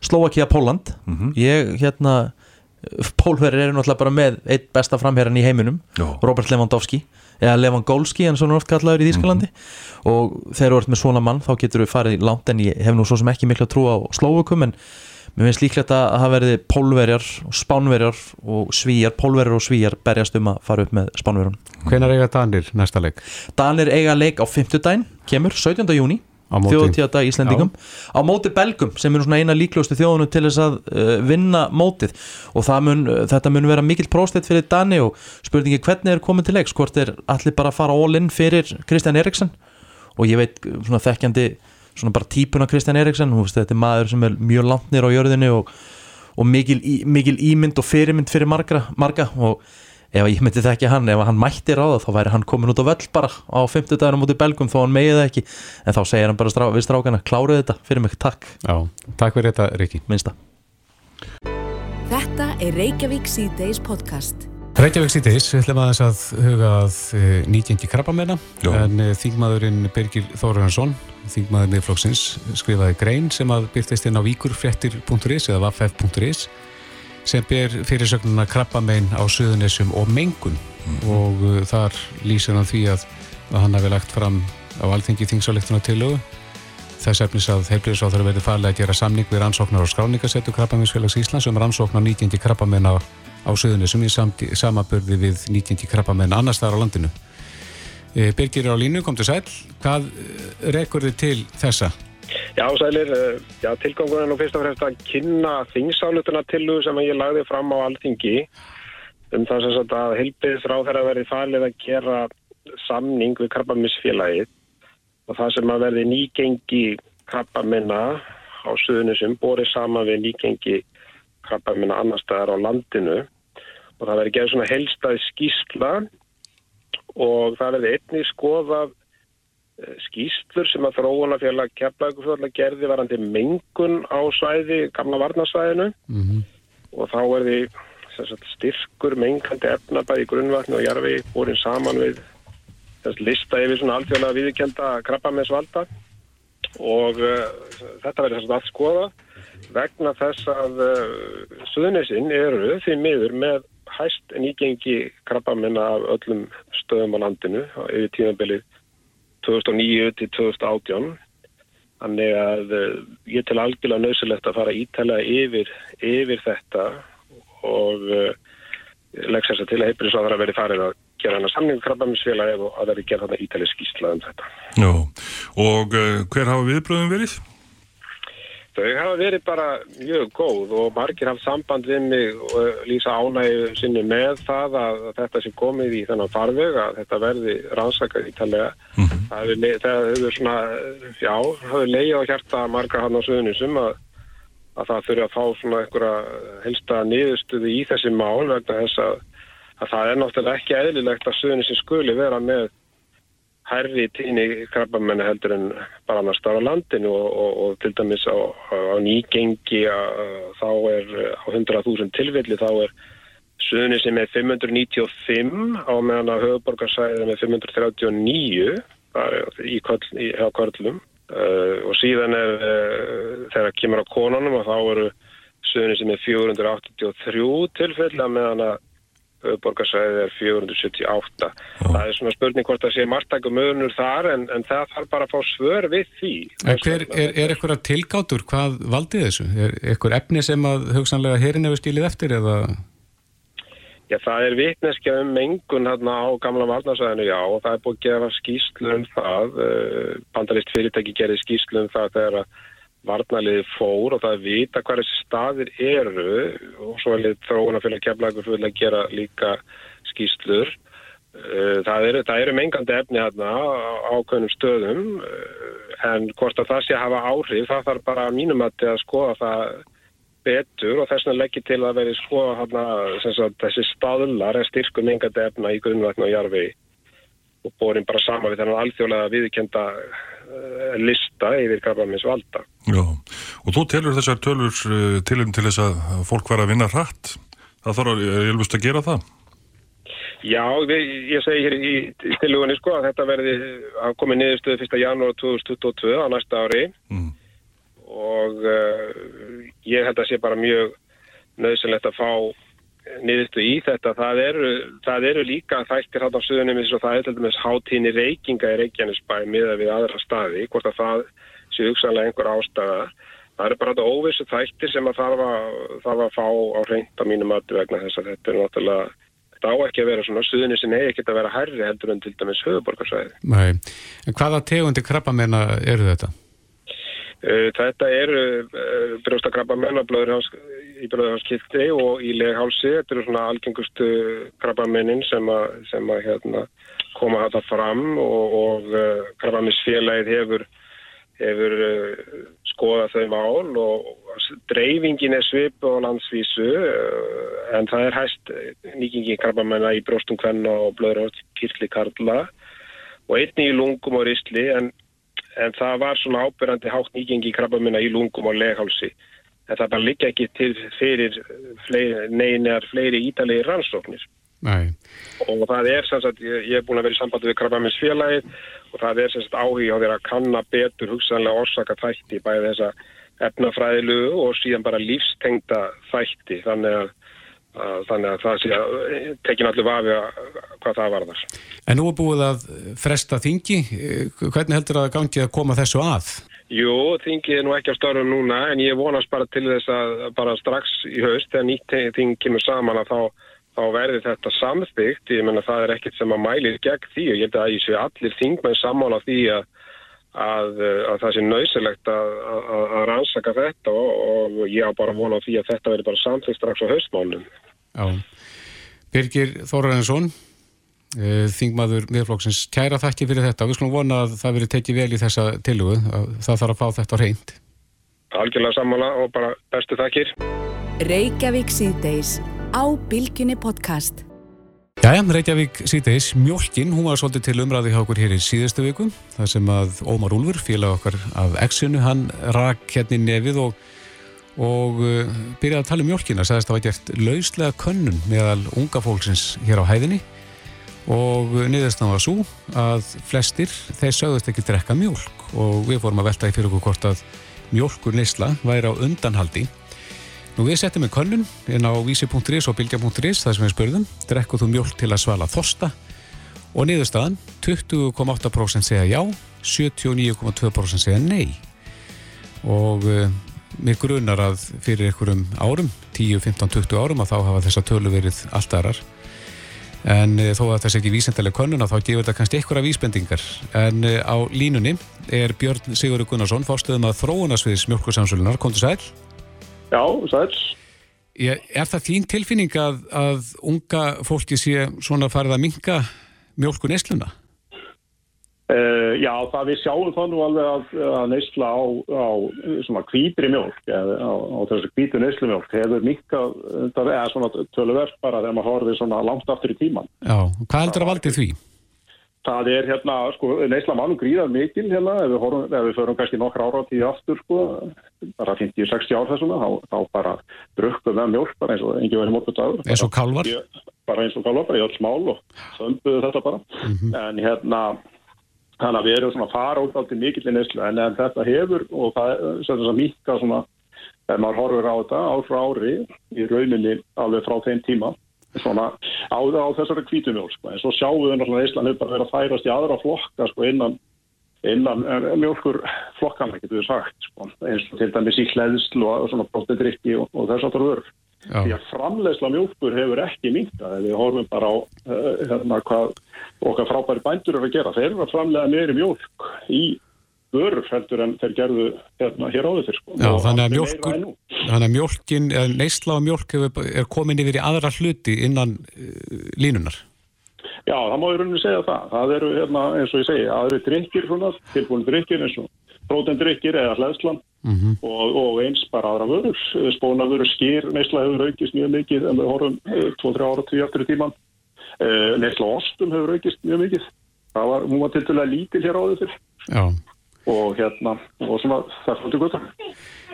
Slovakia, Póland Mhm. ég, hérna Pólverðir eru náttúrulega bara með eitt besta framherran í heiminum Já. Robert Lewandowski eða Lewandowski en svona oft kallaður í Þýskalandi og þegar þú ert með svona mann þá getur við farið langt en ég hef nú svo sem ekki miklu að trúa á Slovakum en mér finnst líklegt að það verði pólverjar og spánverjar og svíjar, pólverjar og svíjar berjast um að fara upp með spánverjum Hvenær eiga Danir næsta leik? Danir eiga leik á 50 daginn, kemur 17. júni Þjóðtíðadag Íslendingum. Á móti Belgum sem er svona eina líklustu þjóðunum til þess að uh, vinna mótið. Og mun, uh, þetta mun vera mikill próstið fyrir Dani og spurningi hvernig er komið til leiks, hvort er allir bara að fara all in fyrir Kristján Eriksson og ég veit uh, svona þekkjandi svona bara típuna Kristján Eriksson, þú veist þetta er maður sem er mjög langt nýr á jörðinni og, og mikil, í, mikil ímynd og fyrirmynd fyrir marga, marga. Og ef ég myndi það ekki hann, ef hann mætti ráða þá væri hann komin út á völl bara á 50 dagar mútið belgum þó hann megið það ekki. En þá segir hann bara strá, við strákana, kláruð þetta fyrir mig, takk. Já, takk fyrir þetta Riki Minnsta. Þetta er Reykjavík C-Days podcast. Reykjavík síðdeis, við ætlum aðeins að huga að uh, nýtjengi krabbamenna en uh, þingmaðurinn Birgir Þóruransson þingmaður miðflokksins skrifaði grein sem að byrtist inn á víkurfrettir.is eða vaff.is sem ber fyrirsögnuna krabbamenn á Suðunessum og mengun og uh, þar lýsir hann því að, að hann hafi lagt fram á alþengi þingsáleiktuna tilögu þess efnis að heilbriðsáþur verði farlega að gera samning við rannsóknar og skráningasettu krabbamennsfélags Íslands um rannsóknar nýtjendi krabbamenn á, á Suðunessum í samaburði við nýtjendi krabbamenn annars þar á landinu. E, Birgir er á línu, kom til sæl. Hvað eh, rekur þið til þessa? Já, sælir, eh, já, tilgangurinn nú fyrst og fremst að kynna þingsálutina tillugu sem ég lagði fram á alþingi um það sem sagt að heilbið frá þeirra verði falið að gera samning við krabbaminsfélagið og það sem að verði nýgengi krabbamina á suðunisum borið saman við nýgengi krabbamina annar staðar á landinu. Og það verði gerð svona helstað skýsla og það verði einnig skoðað eh, skýslur sem að þróunafélag keflaugufjóðlega gerði varandi mengun á svæði, gamla varnarsvæðinu. Mm og þá er því sagt, styrkur mengandi efna bæði í grunnvatni og jarfi borin saman við þess lista yfir svona alþjóðlega viðkjönda krabbamessvalda og uh, þetta verður þess að skoða vegna þess að uh, Suðunisinn eru því miður með hæst nýgengi krabbamenna af öllum stöðum á landinu yfir tímabilið 2009 til 2018 Þannig að uh, ég til algjörlega nöðsulegt að fara ítælega yfir, yfir þetta og uh, legg þess að til að heilbyrðisváðara verið farið að gera hana samning krabbaminsfélagi og að það verið gera þarna ítælega skýrsla um þetta. Já, og uh, hver hafa viðbröðum verið? Þau hafa verið bara mjög góð og margir hafa samband við mig og uh, lýsa ánægju sinni með það að, þetta sé komið í þennan farveg að þetta verði rannsakað ítalega. Hefur le- það hefur svona, uh, já, hefur leið á hjarta marga hann á suðunisum að, að það þurfi að fá svona einhverja helsta niðurstöðu í þessi mál vegna þess að, að það er náttúrulega ekki eðlilegt að suðunisin skuli vera með hærri tíni krabbamenni heldur en bara annars stára landinu og, og, og til dæmis á, á nýgengi þá er á 100.000 tilfelli þá er Suðunissi með 595 á meðan að höfuborgarsæði með 539 það er í, köll, í hjá körlum. Uh, og síðan er uh, þegar kemur á konunum og þá eru Suðunissi með 483 tilfelli að meðan að höfuborgarsæði er 478 það er svona spurning hvort það sé margtækum mögunur þar en, en það þarf bara að fá svör við því En hver, er, er eitthvað tilgátur? Hvað valdi þessu? Er eitthvað efni sem að hugsanlega herin hefur stílið eftir eða? Já, það er vitneskja um mengun hérna á gamla varnarsæðinu, já, og það er búið að gefa skýslu um það. Uh, Bandarist fyrirtæki gerði skýslu um það þegar að varnarliði fór og það er vita þessi staðir eru og svo er liðið þróunafélag keflagur fyrir að gera líka skýslur. Uh, það eru, það eru mengandi efni hérna á ákveðnum stöðum uh, en hvort að það sé að hafa áhrif, það þarf bara að mínum að skoða það betur og þess vegna leggir til að verði skoða sagt, þessi staðlar er styrku mengandi efna í grunnvatn og jarfi og borin bara sama við þennan alþjóðlega viðkenda lista yfir krabbamins valda. Já, og þú telur þessar tölur uh, tilum til þess að fólk var að vinna hratt. Það þarf að hjálpust að gera það. Já, við, ég segi hér í, í tilugunni sko að þetta verði að komi niðurstöðu 1. janúar 2022 á næsta ári Mm. og uh, ég held að sé bara mjög nöðsynlegt að fá niðurstu í þetta. Það eru, það eru líka þættir hátt á suðunum eins og það er til dæmis hátíðni reykinga í Reykjanesbæ miða við aðra staði, hvort að það sé hugsanlega einhver ástæða. Það eru bara þetta óvissu þættir sem að þarf að, þarf að fá á reynd á mínum mati vegna þess að þetta er náttúrulega, þetta á ekki að vera svona, suðunni sem eigi ekki að vera hærri heldur en til dæmis höfuborgarsvæði. Nei. En hvaða tegundi krabbamenna eru þetta? Uh, Þetta eru uh, brjóstakrabba mennablöður í brjóðarskilti og í leghálsi. Þetta eru svona algengustu krabbamennin sem að, sem að hérna, koma þetta fram og, og uh, krabbaminsfélagið hefur, hefur uh, skoðað þau mál og dreifingin er svipu á landsvísu uh, en það er hæst nýkingi krabbamennar í brjóstum kvenna og blöður og kyrkli karla og einni í lungum og ristli en, en það var svona ábyrjandi hátt nýkingi krabbamennar í lungum og leghálsi það bara liggja ekki til fyrir fleiri, neinar fleiri ítalegi rannsóknir. Nei. Og það er sem sagt, ég, ég er búin að vera í sambandi við krabbaminsfélagið og það er sem sagt áhuga á þeirra að kanna betur hugsanlega orsaka þætti bæði þessa efnafræðilu og síðan bara lífstengta þætti þannig að, þannig að það sé að tekin allir vafi að hvað það varðar. En nú er búið að fresta þingi, hvernig heldur að gangi að koma þessu að? Jú, þingið er nú ekki á störfum núna en ég vonast bara til þess að bara strax í haust þegar nýtt þing kemur saman að þá þá verður þetta samþygt, ég menna það er ekkert sem að mælir gegn því. Og ég held að ég sé allir þingmenn sammála því að, að, að það sé nöysilegt að, að rannsaka þetta og, og ég á bara vona því að þetta verður bara samþygt strax á haustmálum. Já, Birgir Þóraðinsson, þingmaður miðflokksins, kæra þakki fyrir þetta við skulum vona að það verður tekið vel í þessa tilugu, það þarf að fá þetta reynd. Algjörlega sammála og bara bestu þakkir. Reykjavík síðdeis á Bilginni podcast. Jæja, Reykjavík síðdeis, mjölkin, hún var svolítið til umræði hjá okkur hér í síðustu viku, þar sem að Ómar Úlfur, félag okkar af Exinu, hann rak hérna í nefið og, og uh, byrjaði að tala um mjölkina, sagðist að það var gert lauslega könnun meðal unga fólksins hér á hæðinni og niðurstan var svo að flestir, þeir sögðust ekki drekka mjölk og við fórum að velta í fyrir okkur hvort að mjölkur neysla væri á undanhaldi. Nú við setjum með könnun inn á vísi.is og bilgja.is þar sem við spurðum, drekkuð þú mjölk til að svala þosta og niðurstaðan 20,8% segja já 79,2% segja nei. Og uh, mér grunar að fyrir einhverjum árum 10, 15, 20 árum að þá hafa þessa tölu verið allt aðrar en uh, þó að þessi ekki vísendalega könnun að þá gefur þetta kannski einhverja vísbendingar en uh, á línunni er Björn Sigurður Gunnarsson fórstöðum að þróunasviðs mjölkursamsölunar, kontur sæl Já, sæl. Er það þín tilfinning að, að unga fólki sé svona farið að minka mjölku neysluna? Uh, já, það við sjáum það nú alveg að, að neysla á, á svona kvítri mjölk, eða á, á þessu kvítu neyslu mjölk hefur minkað, það er svona töluverð bara þegar maður horfið svona langt aftur í tíman. Já, hvað heldur að valdi því? Það er hérna, sko, neysla mannum gríðar mikil hérna, ef við, horfum, ef við förum kannski nokkra ára tíu aftur, sko, bara 50-60 ár þessuna, þá, þá bara drukkum við mjölk bara eins og engi verið mótið dagur. Eins og kalvar? Bara eins og kalvar, bara í öll smál og sömbuðu þetta bara. Mm -hmm. En hérna, þannig að við erum svona fara út átti mikill í neyslu, en, þetta hefur, og það er svona mikka svona, ef maður horfur á þetta ár frá ári, í rauninni alveg frá þeim tíma, svona á, á þessari kvítumjólk sko. en svo sjáum við náttúrulega Íslandi bara verið að færast í aðra flokka sko, innan, innan mjölkur flokkana getur við sagt sko. eins og til dæmis í hlæðslu og svona bróttidrykki og, og þess aftur vörf því að framlegsla mjölkur hefur ekki minka við horfum bara á uh, hérna, hvað okkar frábæri bændur eru að gera þeir eru að framlega meiri mjölk í vörur heldur en þeir gerðu hérna hér áður fyrir sko. Já, þannig að, mjölkur, þannig að mjölkin, neysla á mjölk er komin yfir í aðra hluti innan uh, línunar. Já, það má ég rauninni segja það. Það eru hérna, eins og ég segi, aðri drikkir svona, tilbúin drikkir eins og prótendrikkir eða hlæðslan mm -hmm. og, og eins bara aðra vörur. Spónavörur, skýr, neysla hefur aukist mjög mikið en við horfum 2-3 ára, 10 aftur í tíman. Neysla ostum hefur aukist mjög mikið. Það var, hún var til dæla lítil hér áður fyrir. Já og hérna og svona er svolítið gott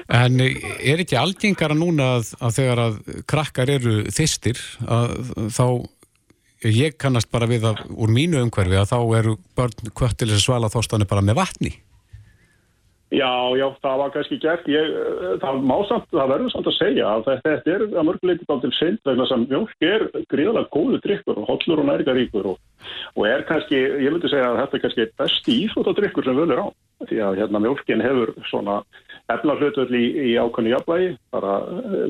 En er ekki algengara núna að, að þegar að krakkar eru þistir að þá ég kannast bara við að úr mínu umhverfi að þá eru börn kvöttilis að svala þóstanir bara með vatni Já, já, það var kannski gert. Ég, það má samt, það verður samt að segja að þetta, þetta er að mörguleikur á til synd vegna sem mjölk er gríðalega góðu drikkur og hollur og næringaríkur og, og er kannski, ég myndi segja að þetta er kannski besti íþróttadrikkur sem völur á. Því að hérna mjölkin hefur svona efna hlutvöld í, í ákvæmni jafnvægi, bara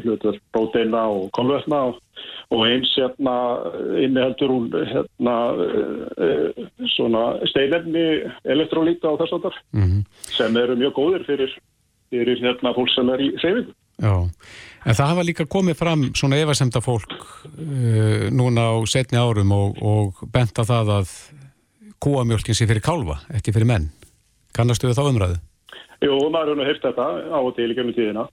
hlutvöld próteina og konvöldna og, og eins hérna inniheldur hún hérna svona steinefni elektrolíta og þess að þar mm -hmm. sem eru mjög góðir fyrir, fyrir hérna fólk sem er í seifingu. Já, en það hafa líka komið fram svona efasemta fólk uh, núna á setni árum og, og bent að það að kúamjölkin sé fyrir kálva, ekki fyrir menn. Kannastu þið þá umræðu? Jú, maður hefur nú heyrt þetta á og til í gennum tíðina.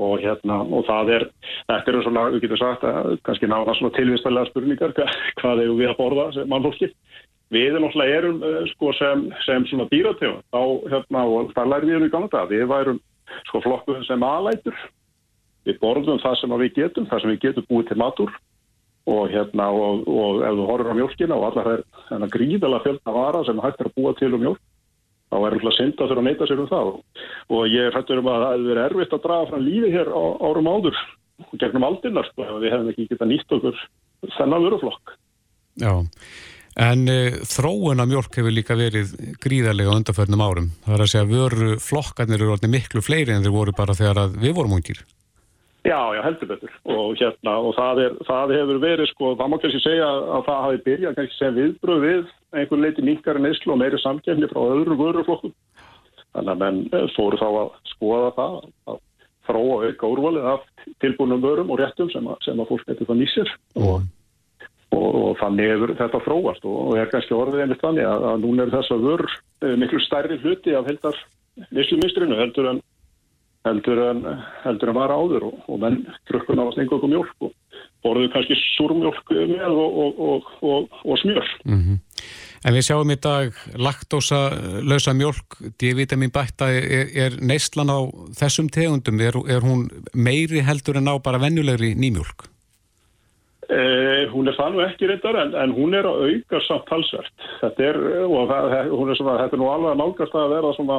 Og hérna, og það er, þetta eru svona, við getum sagt að kannski náða svona tilvistalega spurningar hva, hvað hefur við að borða sem mannfólki. Við erum uh, sko sem, sem svona dýrategund, þá hérna, og það lærið við um í ganga það, við værum sko flokkuðum sem aðlætur, við borðum það sem við getum, það sem við getum búið til matur. Og hérna, og, og ef þú horfur á mjölkina og allar það er gríðala fjölda vara sem hægt er að búa til um mjölk, þá er alltaf synd að þurfa að neyta sér um það. Og ég fættur um að það hefur verið erfitt að draga fram lífi hér á, árum áður gegnum aldinnar, sko, við hefum ekki getað nýtt okkur þennan vöruflokk. Já, en e, þróun af mjölk hefur líka verið gríðarlega undanförnum árum, það er að segja vöruflokkarnir eru miklu fleiri en þeir voru bara þegar við vorum ungir Já, já, heldur betur. Og hérna, og það, er, það hefur verið sko, það má kannski segja að það hafi byrjað kannski sem viðbröð við einhvern leiti minkari neyslu og meiri samkjæmni frá öðru vöruflokkum. Þannig að menn eh, fóru þá að skoða það að þróa auka úrvalið af tilbúinum vörum og réttum sem að, sem að fólk getur það nýsir mm. og, og, og þannig hefur þetta þróast og, og er kannski orðið einmitt þannig að, að núna er þess að vör eh, miklu stærri hluti af heldar neyslumistrinu heldur en heldur en, heldur en var áður og, og menn drukkun á að stenga okkur mjölk og borðuðu kannski súrmjölk með og, og, og smjör. Mm -hmm. En við sjáum í dag laktósa lausa mjölk, D-vitamin bætta, er, er neistlan á þessum tegundum, er, er hún meiri heldur en á bara vennulegri nýmjölk? Eh, hún er það nú ekki reyndar en, en hún er að auka samt halsvert. Þetta er, og það, hún er svona, þetta er nú alveg að nálgast að vera svona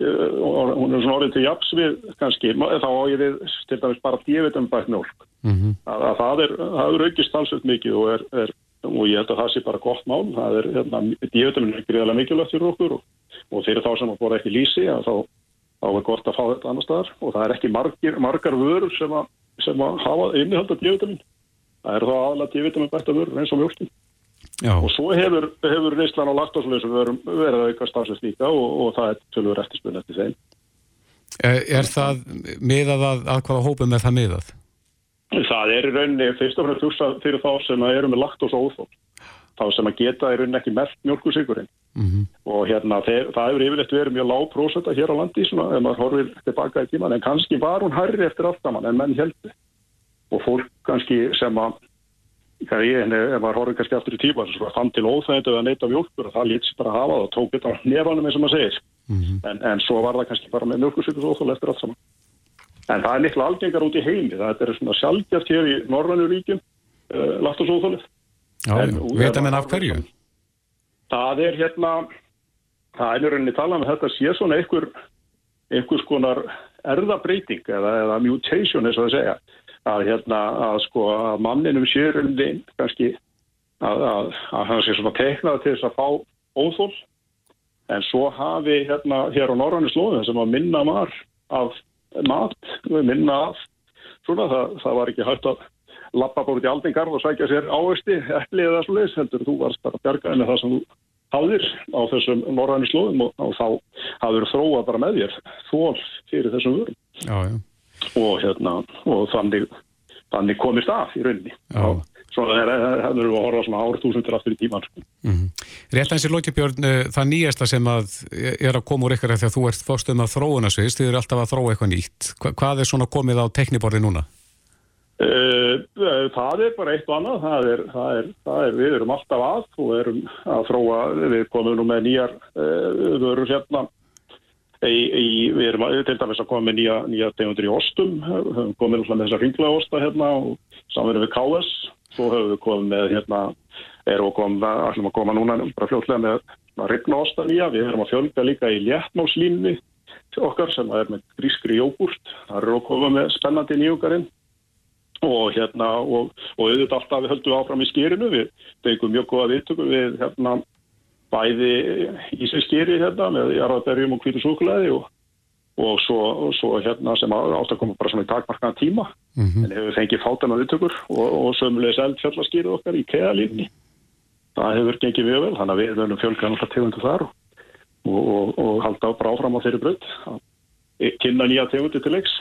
og hún er svona orðið til japs við kannski, þá á ég við til dæmis bara dívitum bætt mjölk mm -hmm. að, að það er, það er aukist talsveit mikið og er, er, og ég held að það sé bara gott mál, það er, hérna, dívitum er greiðilega mikilvægt fyrir okkur og, og fyrir þá sem að bóra ekki lísi að þá, þá er gott að fá þetta annar staðar. Og það er ekki margir, margar vörur sem að, sem að hafa innihald af dívitum það er þá aðalega dívitum bætt af vörur eins og mjölkin Já. og svo hefur, hefur reyslan á laktósleysum verið að auka stafsast líka og, og það er tölur eftirspunni eftir þeim Er, er það miðað að, að hvaða hópum er það miðað? Það er í rauninni fyrst og fremst þúsa fyrir þá sem eru með laktós og óþól þá sem að geta í rauninni ekki mert mjölkursíkurinn mm -hmm. og hérna þeir, það hefur yfirleitt verið mjög lág prósetta hér á landi svona ef maður horfir tilbaka í tíman en kannski var hún hærri eftir allt saman en menn heldi og fólk kannski sem að þegar ég ef maður horfður kannski aftur í tíma svo fann til óþægndi að neyta mjölkur og það lítið bara að hafa það og tók þetta nefanum eins og maður segir mm -hmm. en, en svo var það kannski bara með mjölkursvíkus óþálega eftir allt saman en það er miklu algengar út í heimi það er svona sjálfgjart hér í Norrannu ríkjum uh, laftusóþálið Veit að menn af hverju? Það er hérna það er rauninni talað með um þetta sé svona einhver einhvers konar erðabreiting eða, eða mutation eins og það segja að hérna að sko að manninum sérumli kannski að, að, að hann sé svona teiknað til þess að fá óþól en svo hafi hérna hér á norrannu slóðin sem að minna mar af mat, minna af svona það, það var ekki hægt að lappa búin til aldingarð og sækja sér ávesti eppli eða slúðis, heldur þú varst bara að bjarga henni það sem þú háðir á þessum norrannu slóðum og, og þá hafður þróa bara með þér þól fyrir þessum vörum. Já, já og, hérna, og þannig, þannig komist af í rauninni og svona er það að horfa svona ártúsundur aftur í tíman sko. mm -hmm. Rétt eins í Lókibjörn eh, það nýjasta sem að er að koma úr ykkur þegar þú ert fórstum að þróuna svist þið eru alltaf að þróa eitthvað nýtt Hva, hvað er svona komið á tekniborði núna? Uh, það er bara eitt og annað það er, það er, það er, við erum alltaf að og erum að þróa við komum nú með nýjar uh, vörur hérna við erum til dæmis að koma með nýja, nýja tegundur í ostum, höfum komið með þessar ringlega osta hérna og samverðum við KS, svo höfum við komið með hérna, erum við komið, ætlum að koma núna bara fljótlega með ringla osta nýja, við erum að fjölga líka í léttmálslínni til okkar sem er með grískri jógurt, það eru að koma með spennandi nýjungarinn. Og hérna og, og auðvitað alltaf við höldum áfram í skýrinu, við byggum mjög góða viðtöku við hérna bæði í sig skýri hérna með jarðarberjum og hvítu súkulæði og, og, svo, og svo hérna sem átt að koma bara svona í takmarkaða tíma. Mm -hmm. en hefur fengið fátan að upptökur og, og sömulegis eldfjallaskýrið okkar í keðalínni það hefur gengið mjög vel þannig að við verðum fjölgan alltaf tegundu þar og halda á bráfram á þeirri brönd kynna nýja tegundi til leiks.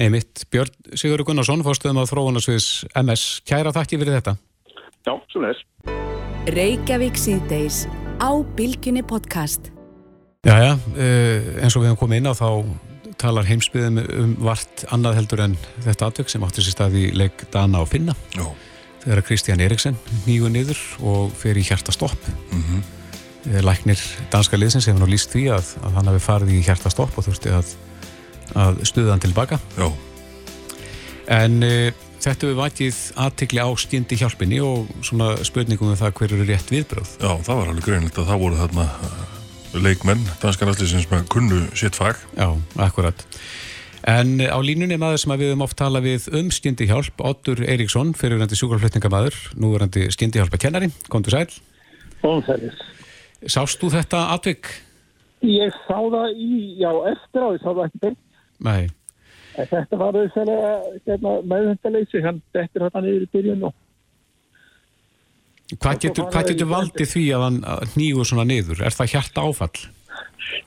Einmitt, Björn Sigur Gunnarsson fórstuðum á þróunarsviðs MS Kæra þakki fyrir þetta. Já, svo leiðis Reykjavík síðdeis á Bilginni podcast. Jæja, uh, eins og við hefum komið inn á þá talar heimsbyðum um vart annað heldur en þetta atvökk sem áttur sér stað í leik Dana og Finna Já. þegar Kristján Eriksen nýgu niður og fer í hjartastopp Mm -hmm. Læknir danska liðsins hefur nú líst því að, að hann hafi farið í hjartastopp og þurfti að, að stuða hann tilbaka Já. En uh, þetta við vakið aðtikli á skindi hjálpinni og svona spurningum um það hver eru rétt viðbröð Já, það var alveg greinilegt að það voru þarna uh, leikmenn, danskan allir sem kunnu sitt fag. Já, akkurat. En á línunni er maður sem að við höfum oft tala við um skyndihjálp, Ottur Eiríksson, fyrirvændi sjúkraflutningamæður, núverandi skyndihjálpa kennari, kontur sæl. Ónfælis. Sást þú þetta atvik? Ég sá það í, já, eftir á, ég sá það ekki beint. Nei. Þetta var þesslega hérna, meðhundaleysi, hann dettur þetta niður í byrjun og Hvað getur, hvað getur valdið því að hann nýgur svona niður? Er það hjarta áfall?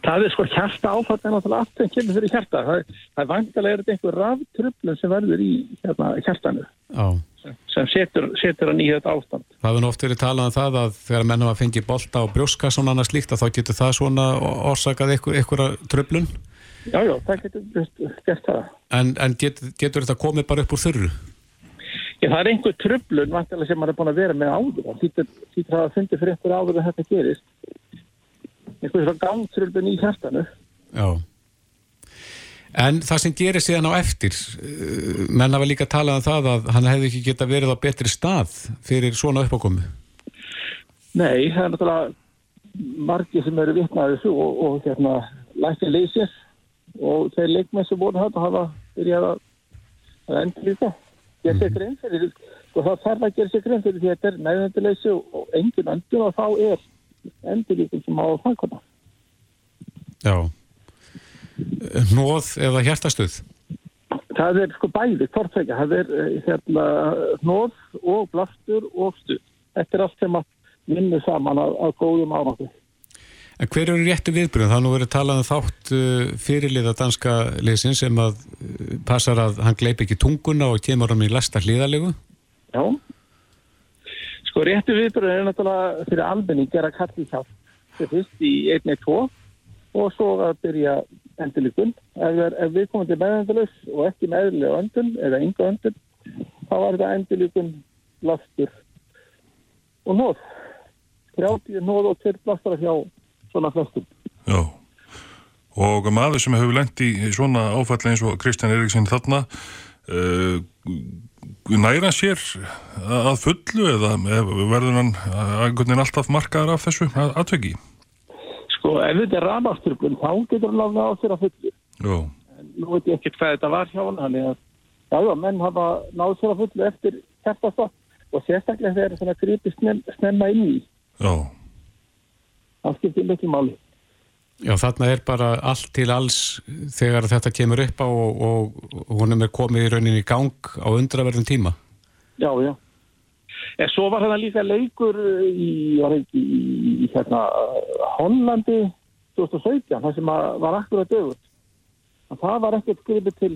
það er sko hjarta áfall en náttúrulega allt sem kemur fyrir hjarta. Það, það er vantilega er þetta einhver raftröflun sem verður í hérna, hjartanu Já. sem setur, setur hann í þetta ástand. Það hefur nú oft verið talað um það að þegar menn hafa fengið bolta á brjóska svona annað slíkt að þá getur það svona orsakað ykkur tröflun. Já, já, það getur gert það. En, en get, getur þetta komið bara upp úr þurru? Já, það er einhver tröflun vantilega sem maður er búin að vera með áður. Það þýttir þýttir að það fundir fyrir einhver áður að þetta gerist. Einhver svona gangtröflun í hjartanu. Já. En það sem gerir síðan á eftir, uh, menn hafa líka talað um það að hann hefði ekki geta verið á betri stað fyrir svona uppákomu. Nei, það er náttúrulega margir sem eru vitnaði þessu og, og hérna lækja leysir og þeir leikmenn sem voru þetta hafa byrjað að, að endur líka gera sér grein fyrir og það þarf að gera sér grein fyrir því að þetta er meðendurleysi og, engin endur og þá er endur líka sem á fanguna. Já. Nóð eða hjartastöð? Það er sko bæði, tortveikja, það er eh, hérna nóð og blastur og stuð. Þetta er allt sem að vinna saman að, að góðum ánáttu. En hver eru réttu viðbröðum? Það er nú verið talað um þátt uh, fyrirliða danska leysin sem að uh, passar að hann gleip ekki tunguna og kemur hann í lasta hlýðalegu. Já. Sko réttu viðbröðin er náttúrulega fyrir almenning er að kalli hjálp. Þetta er fyrst í 1-2 og svo að byrja endurlíkun. Ef, ef við komum til meðendurlaus og ekki meðlega öndun eða ynga öndun, þá var þetta endurlíkun, blastur og nóð. 30 nóð og 2 blastar hjá svona flestum. Já. Og maður sem hefur lent í svona áfalli eins og Kristján Eriksson þarna, uh, næra sér að fullu eða verður hann að einhvern veginn alltaf markaður af þessu atveki? Sko ef þetta er rafmagströflun þá getur hann láfna á sér að fullu. Já. nú veit ég ekkert hvað þetta var hjá hann þannig að já, já, menn hafa náð sér að fullu eftir hjartastopp og sérstaklega þegar svona grípi snem, snemma inn í Já. Það skiptir miklu máli Já, þarna er bara allt til alls þegar þetta kemur upp á og, og honum er komið í rauninni í gang á undraverðin tíma. já, já en svo var þetta líka leikur í, var ekki, í, í hérna, Hollandi 2017 það sem að, var akkurat dögur það var ekkert gripið til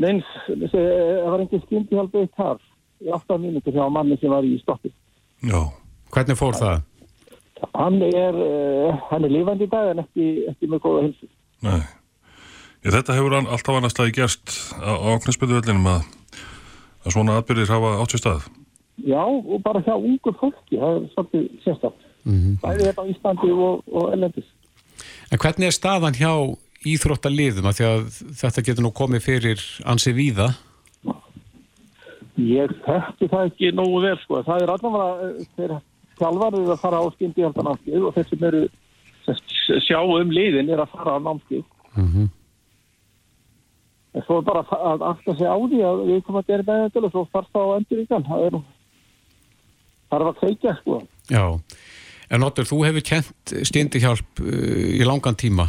neins það var skyndi hjálpið þar í 8 mínútur hjá manni sem var í stoppi Já. Hvernig fór það? Hann er, uh, hann er lifandi í dag en ekki, ekki með góða hilsu. Nei. Ég, þetta hefur hann alltaf annars staði gerst á, á knæspötuvellinum að, að svona atbyrðir hafa átt sér stað. Já, og bara hjá ungu fólki, það er svolítið sérstaklega. Mm Bæði þetta á Íslandi og, og Ellendis. En hvernig er staðan hjá íþróttaliðum að því að þetta getur nú komið fyrir ansi víða? Ég þekki það ekki nógu vel, sko. Það er allavega eh, þjálfarið að fara á skyndi hjálpa námskeið og þeir sem eru sjá um liðin er að fara á námskeið. Mm -hmm. En svo er bara að afta sig á því að við komum að gera með þetta og svo farst það á endur gann. Það er er að kveikja, sko. Já. En Otur, þú hefur kent stindihjálp uh, í langan tíma.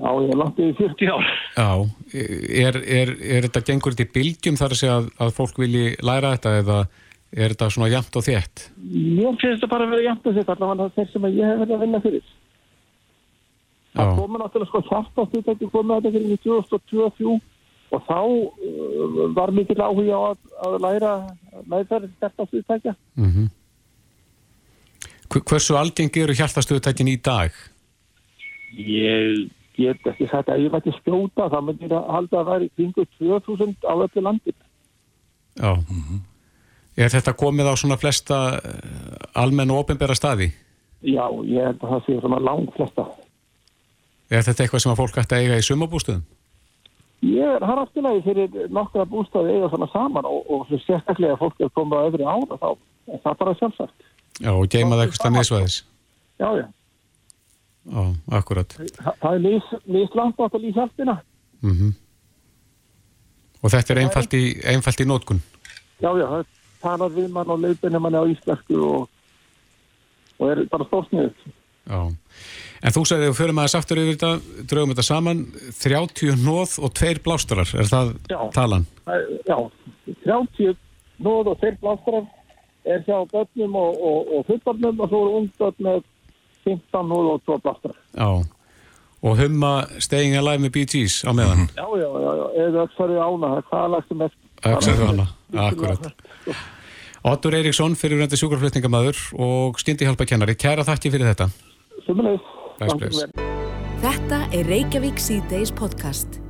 Já, ég er langt í 40 ár. Já. Er, er, er þetta gengur þetta í bylgjum þar að segja að, að fólk vilji læra þetta eða er þetta svona jæmt og þétt? Mér finnst þetta bara að vera jæmt að þetta allavega þeir sem að ég hef verið að vinna fyrir. Það komið náttúrulega sko hjartastýrtæki komið þetta fyrir 2023 og þá uh, var mikill áhuga á að, að læra meðferð hjartastýrtækja. Mm Hversu algeng eru hjartastöðutækin í dag? Ég get ekki sagt að ég mætti skjóta, það myndi ég að halda að það er í kringu 2000 á öllu landin. Já. Er þetta komið á svona flesta eh, almenn og ofinbæra staði? Já, ég held að það sé svona langt flesta. Er þetta eitthvað sem að fólk ætti að eiga í sumabústuðum? Ég er har afturlega fyrir nokkra bústaði eiga svona saman og, og sérstaklega fólk er komið á öðru ára þá er það bara sjálfsagt. Já, og geimað eitthvað stað miðsvæðis? Já, já. Já, akkurat. Þa, það er lís, lís langt átt að lýsa hjálpina. Mm Og þetta er einfalt í, einfalt í nótkun? Já, já, það talar við mann og leifinni manni á íslensku og, og er bara stórsniðið. Já. En þú sagði þegar fyrir maður sáttur yfir þetta, draugum þetta saman, 30 nóð og tveir blástarar, er það Já. talan? Er- Já, 30 nóð og þeir blástrar er hjá börnum og, og, og fullbarnum og svo eru ungdöld með 15 nóð og 2 blástrar. Já. Og humma Staying Alive með Gees á meðan? Já, já, já, já, eða öksari ána, það er hvað lagst um eftir. Öxar hana, akkurat. Ottur Eiríksson, fyrirvændi sjúkraflutningamæður og skyndi hjálpa kennari. Kæra þakki fyrir þetta. Sumulegis. Þetta er Reykjavík C-Days podcast.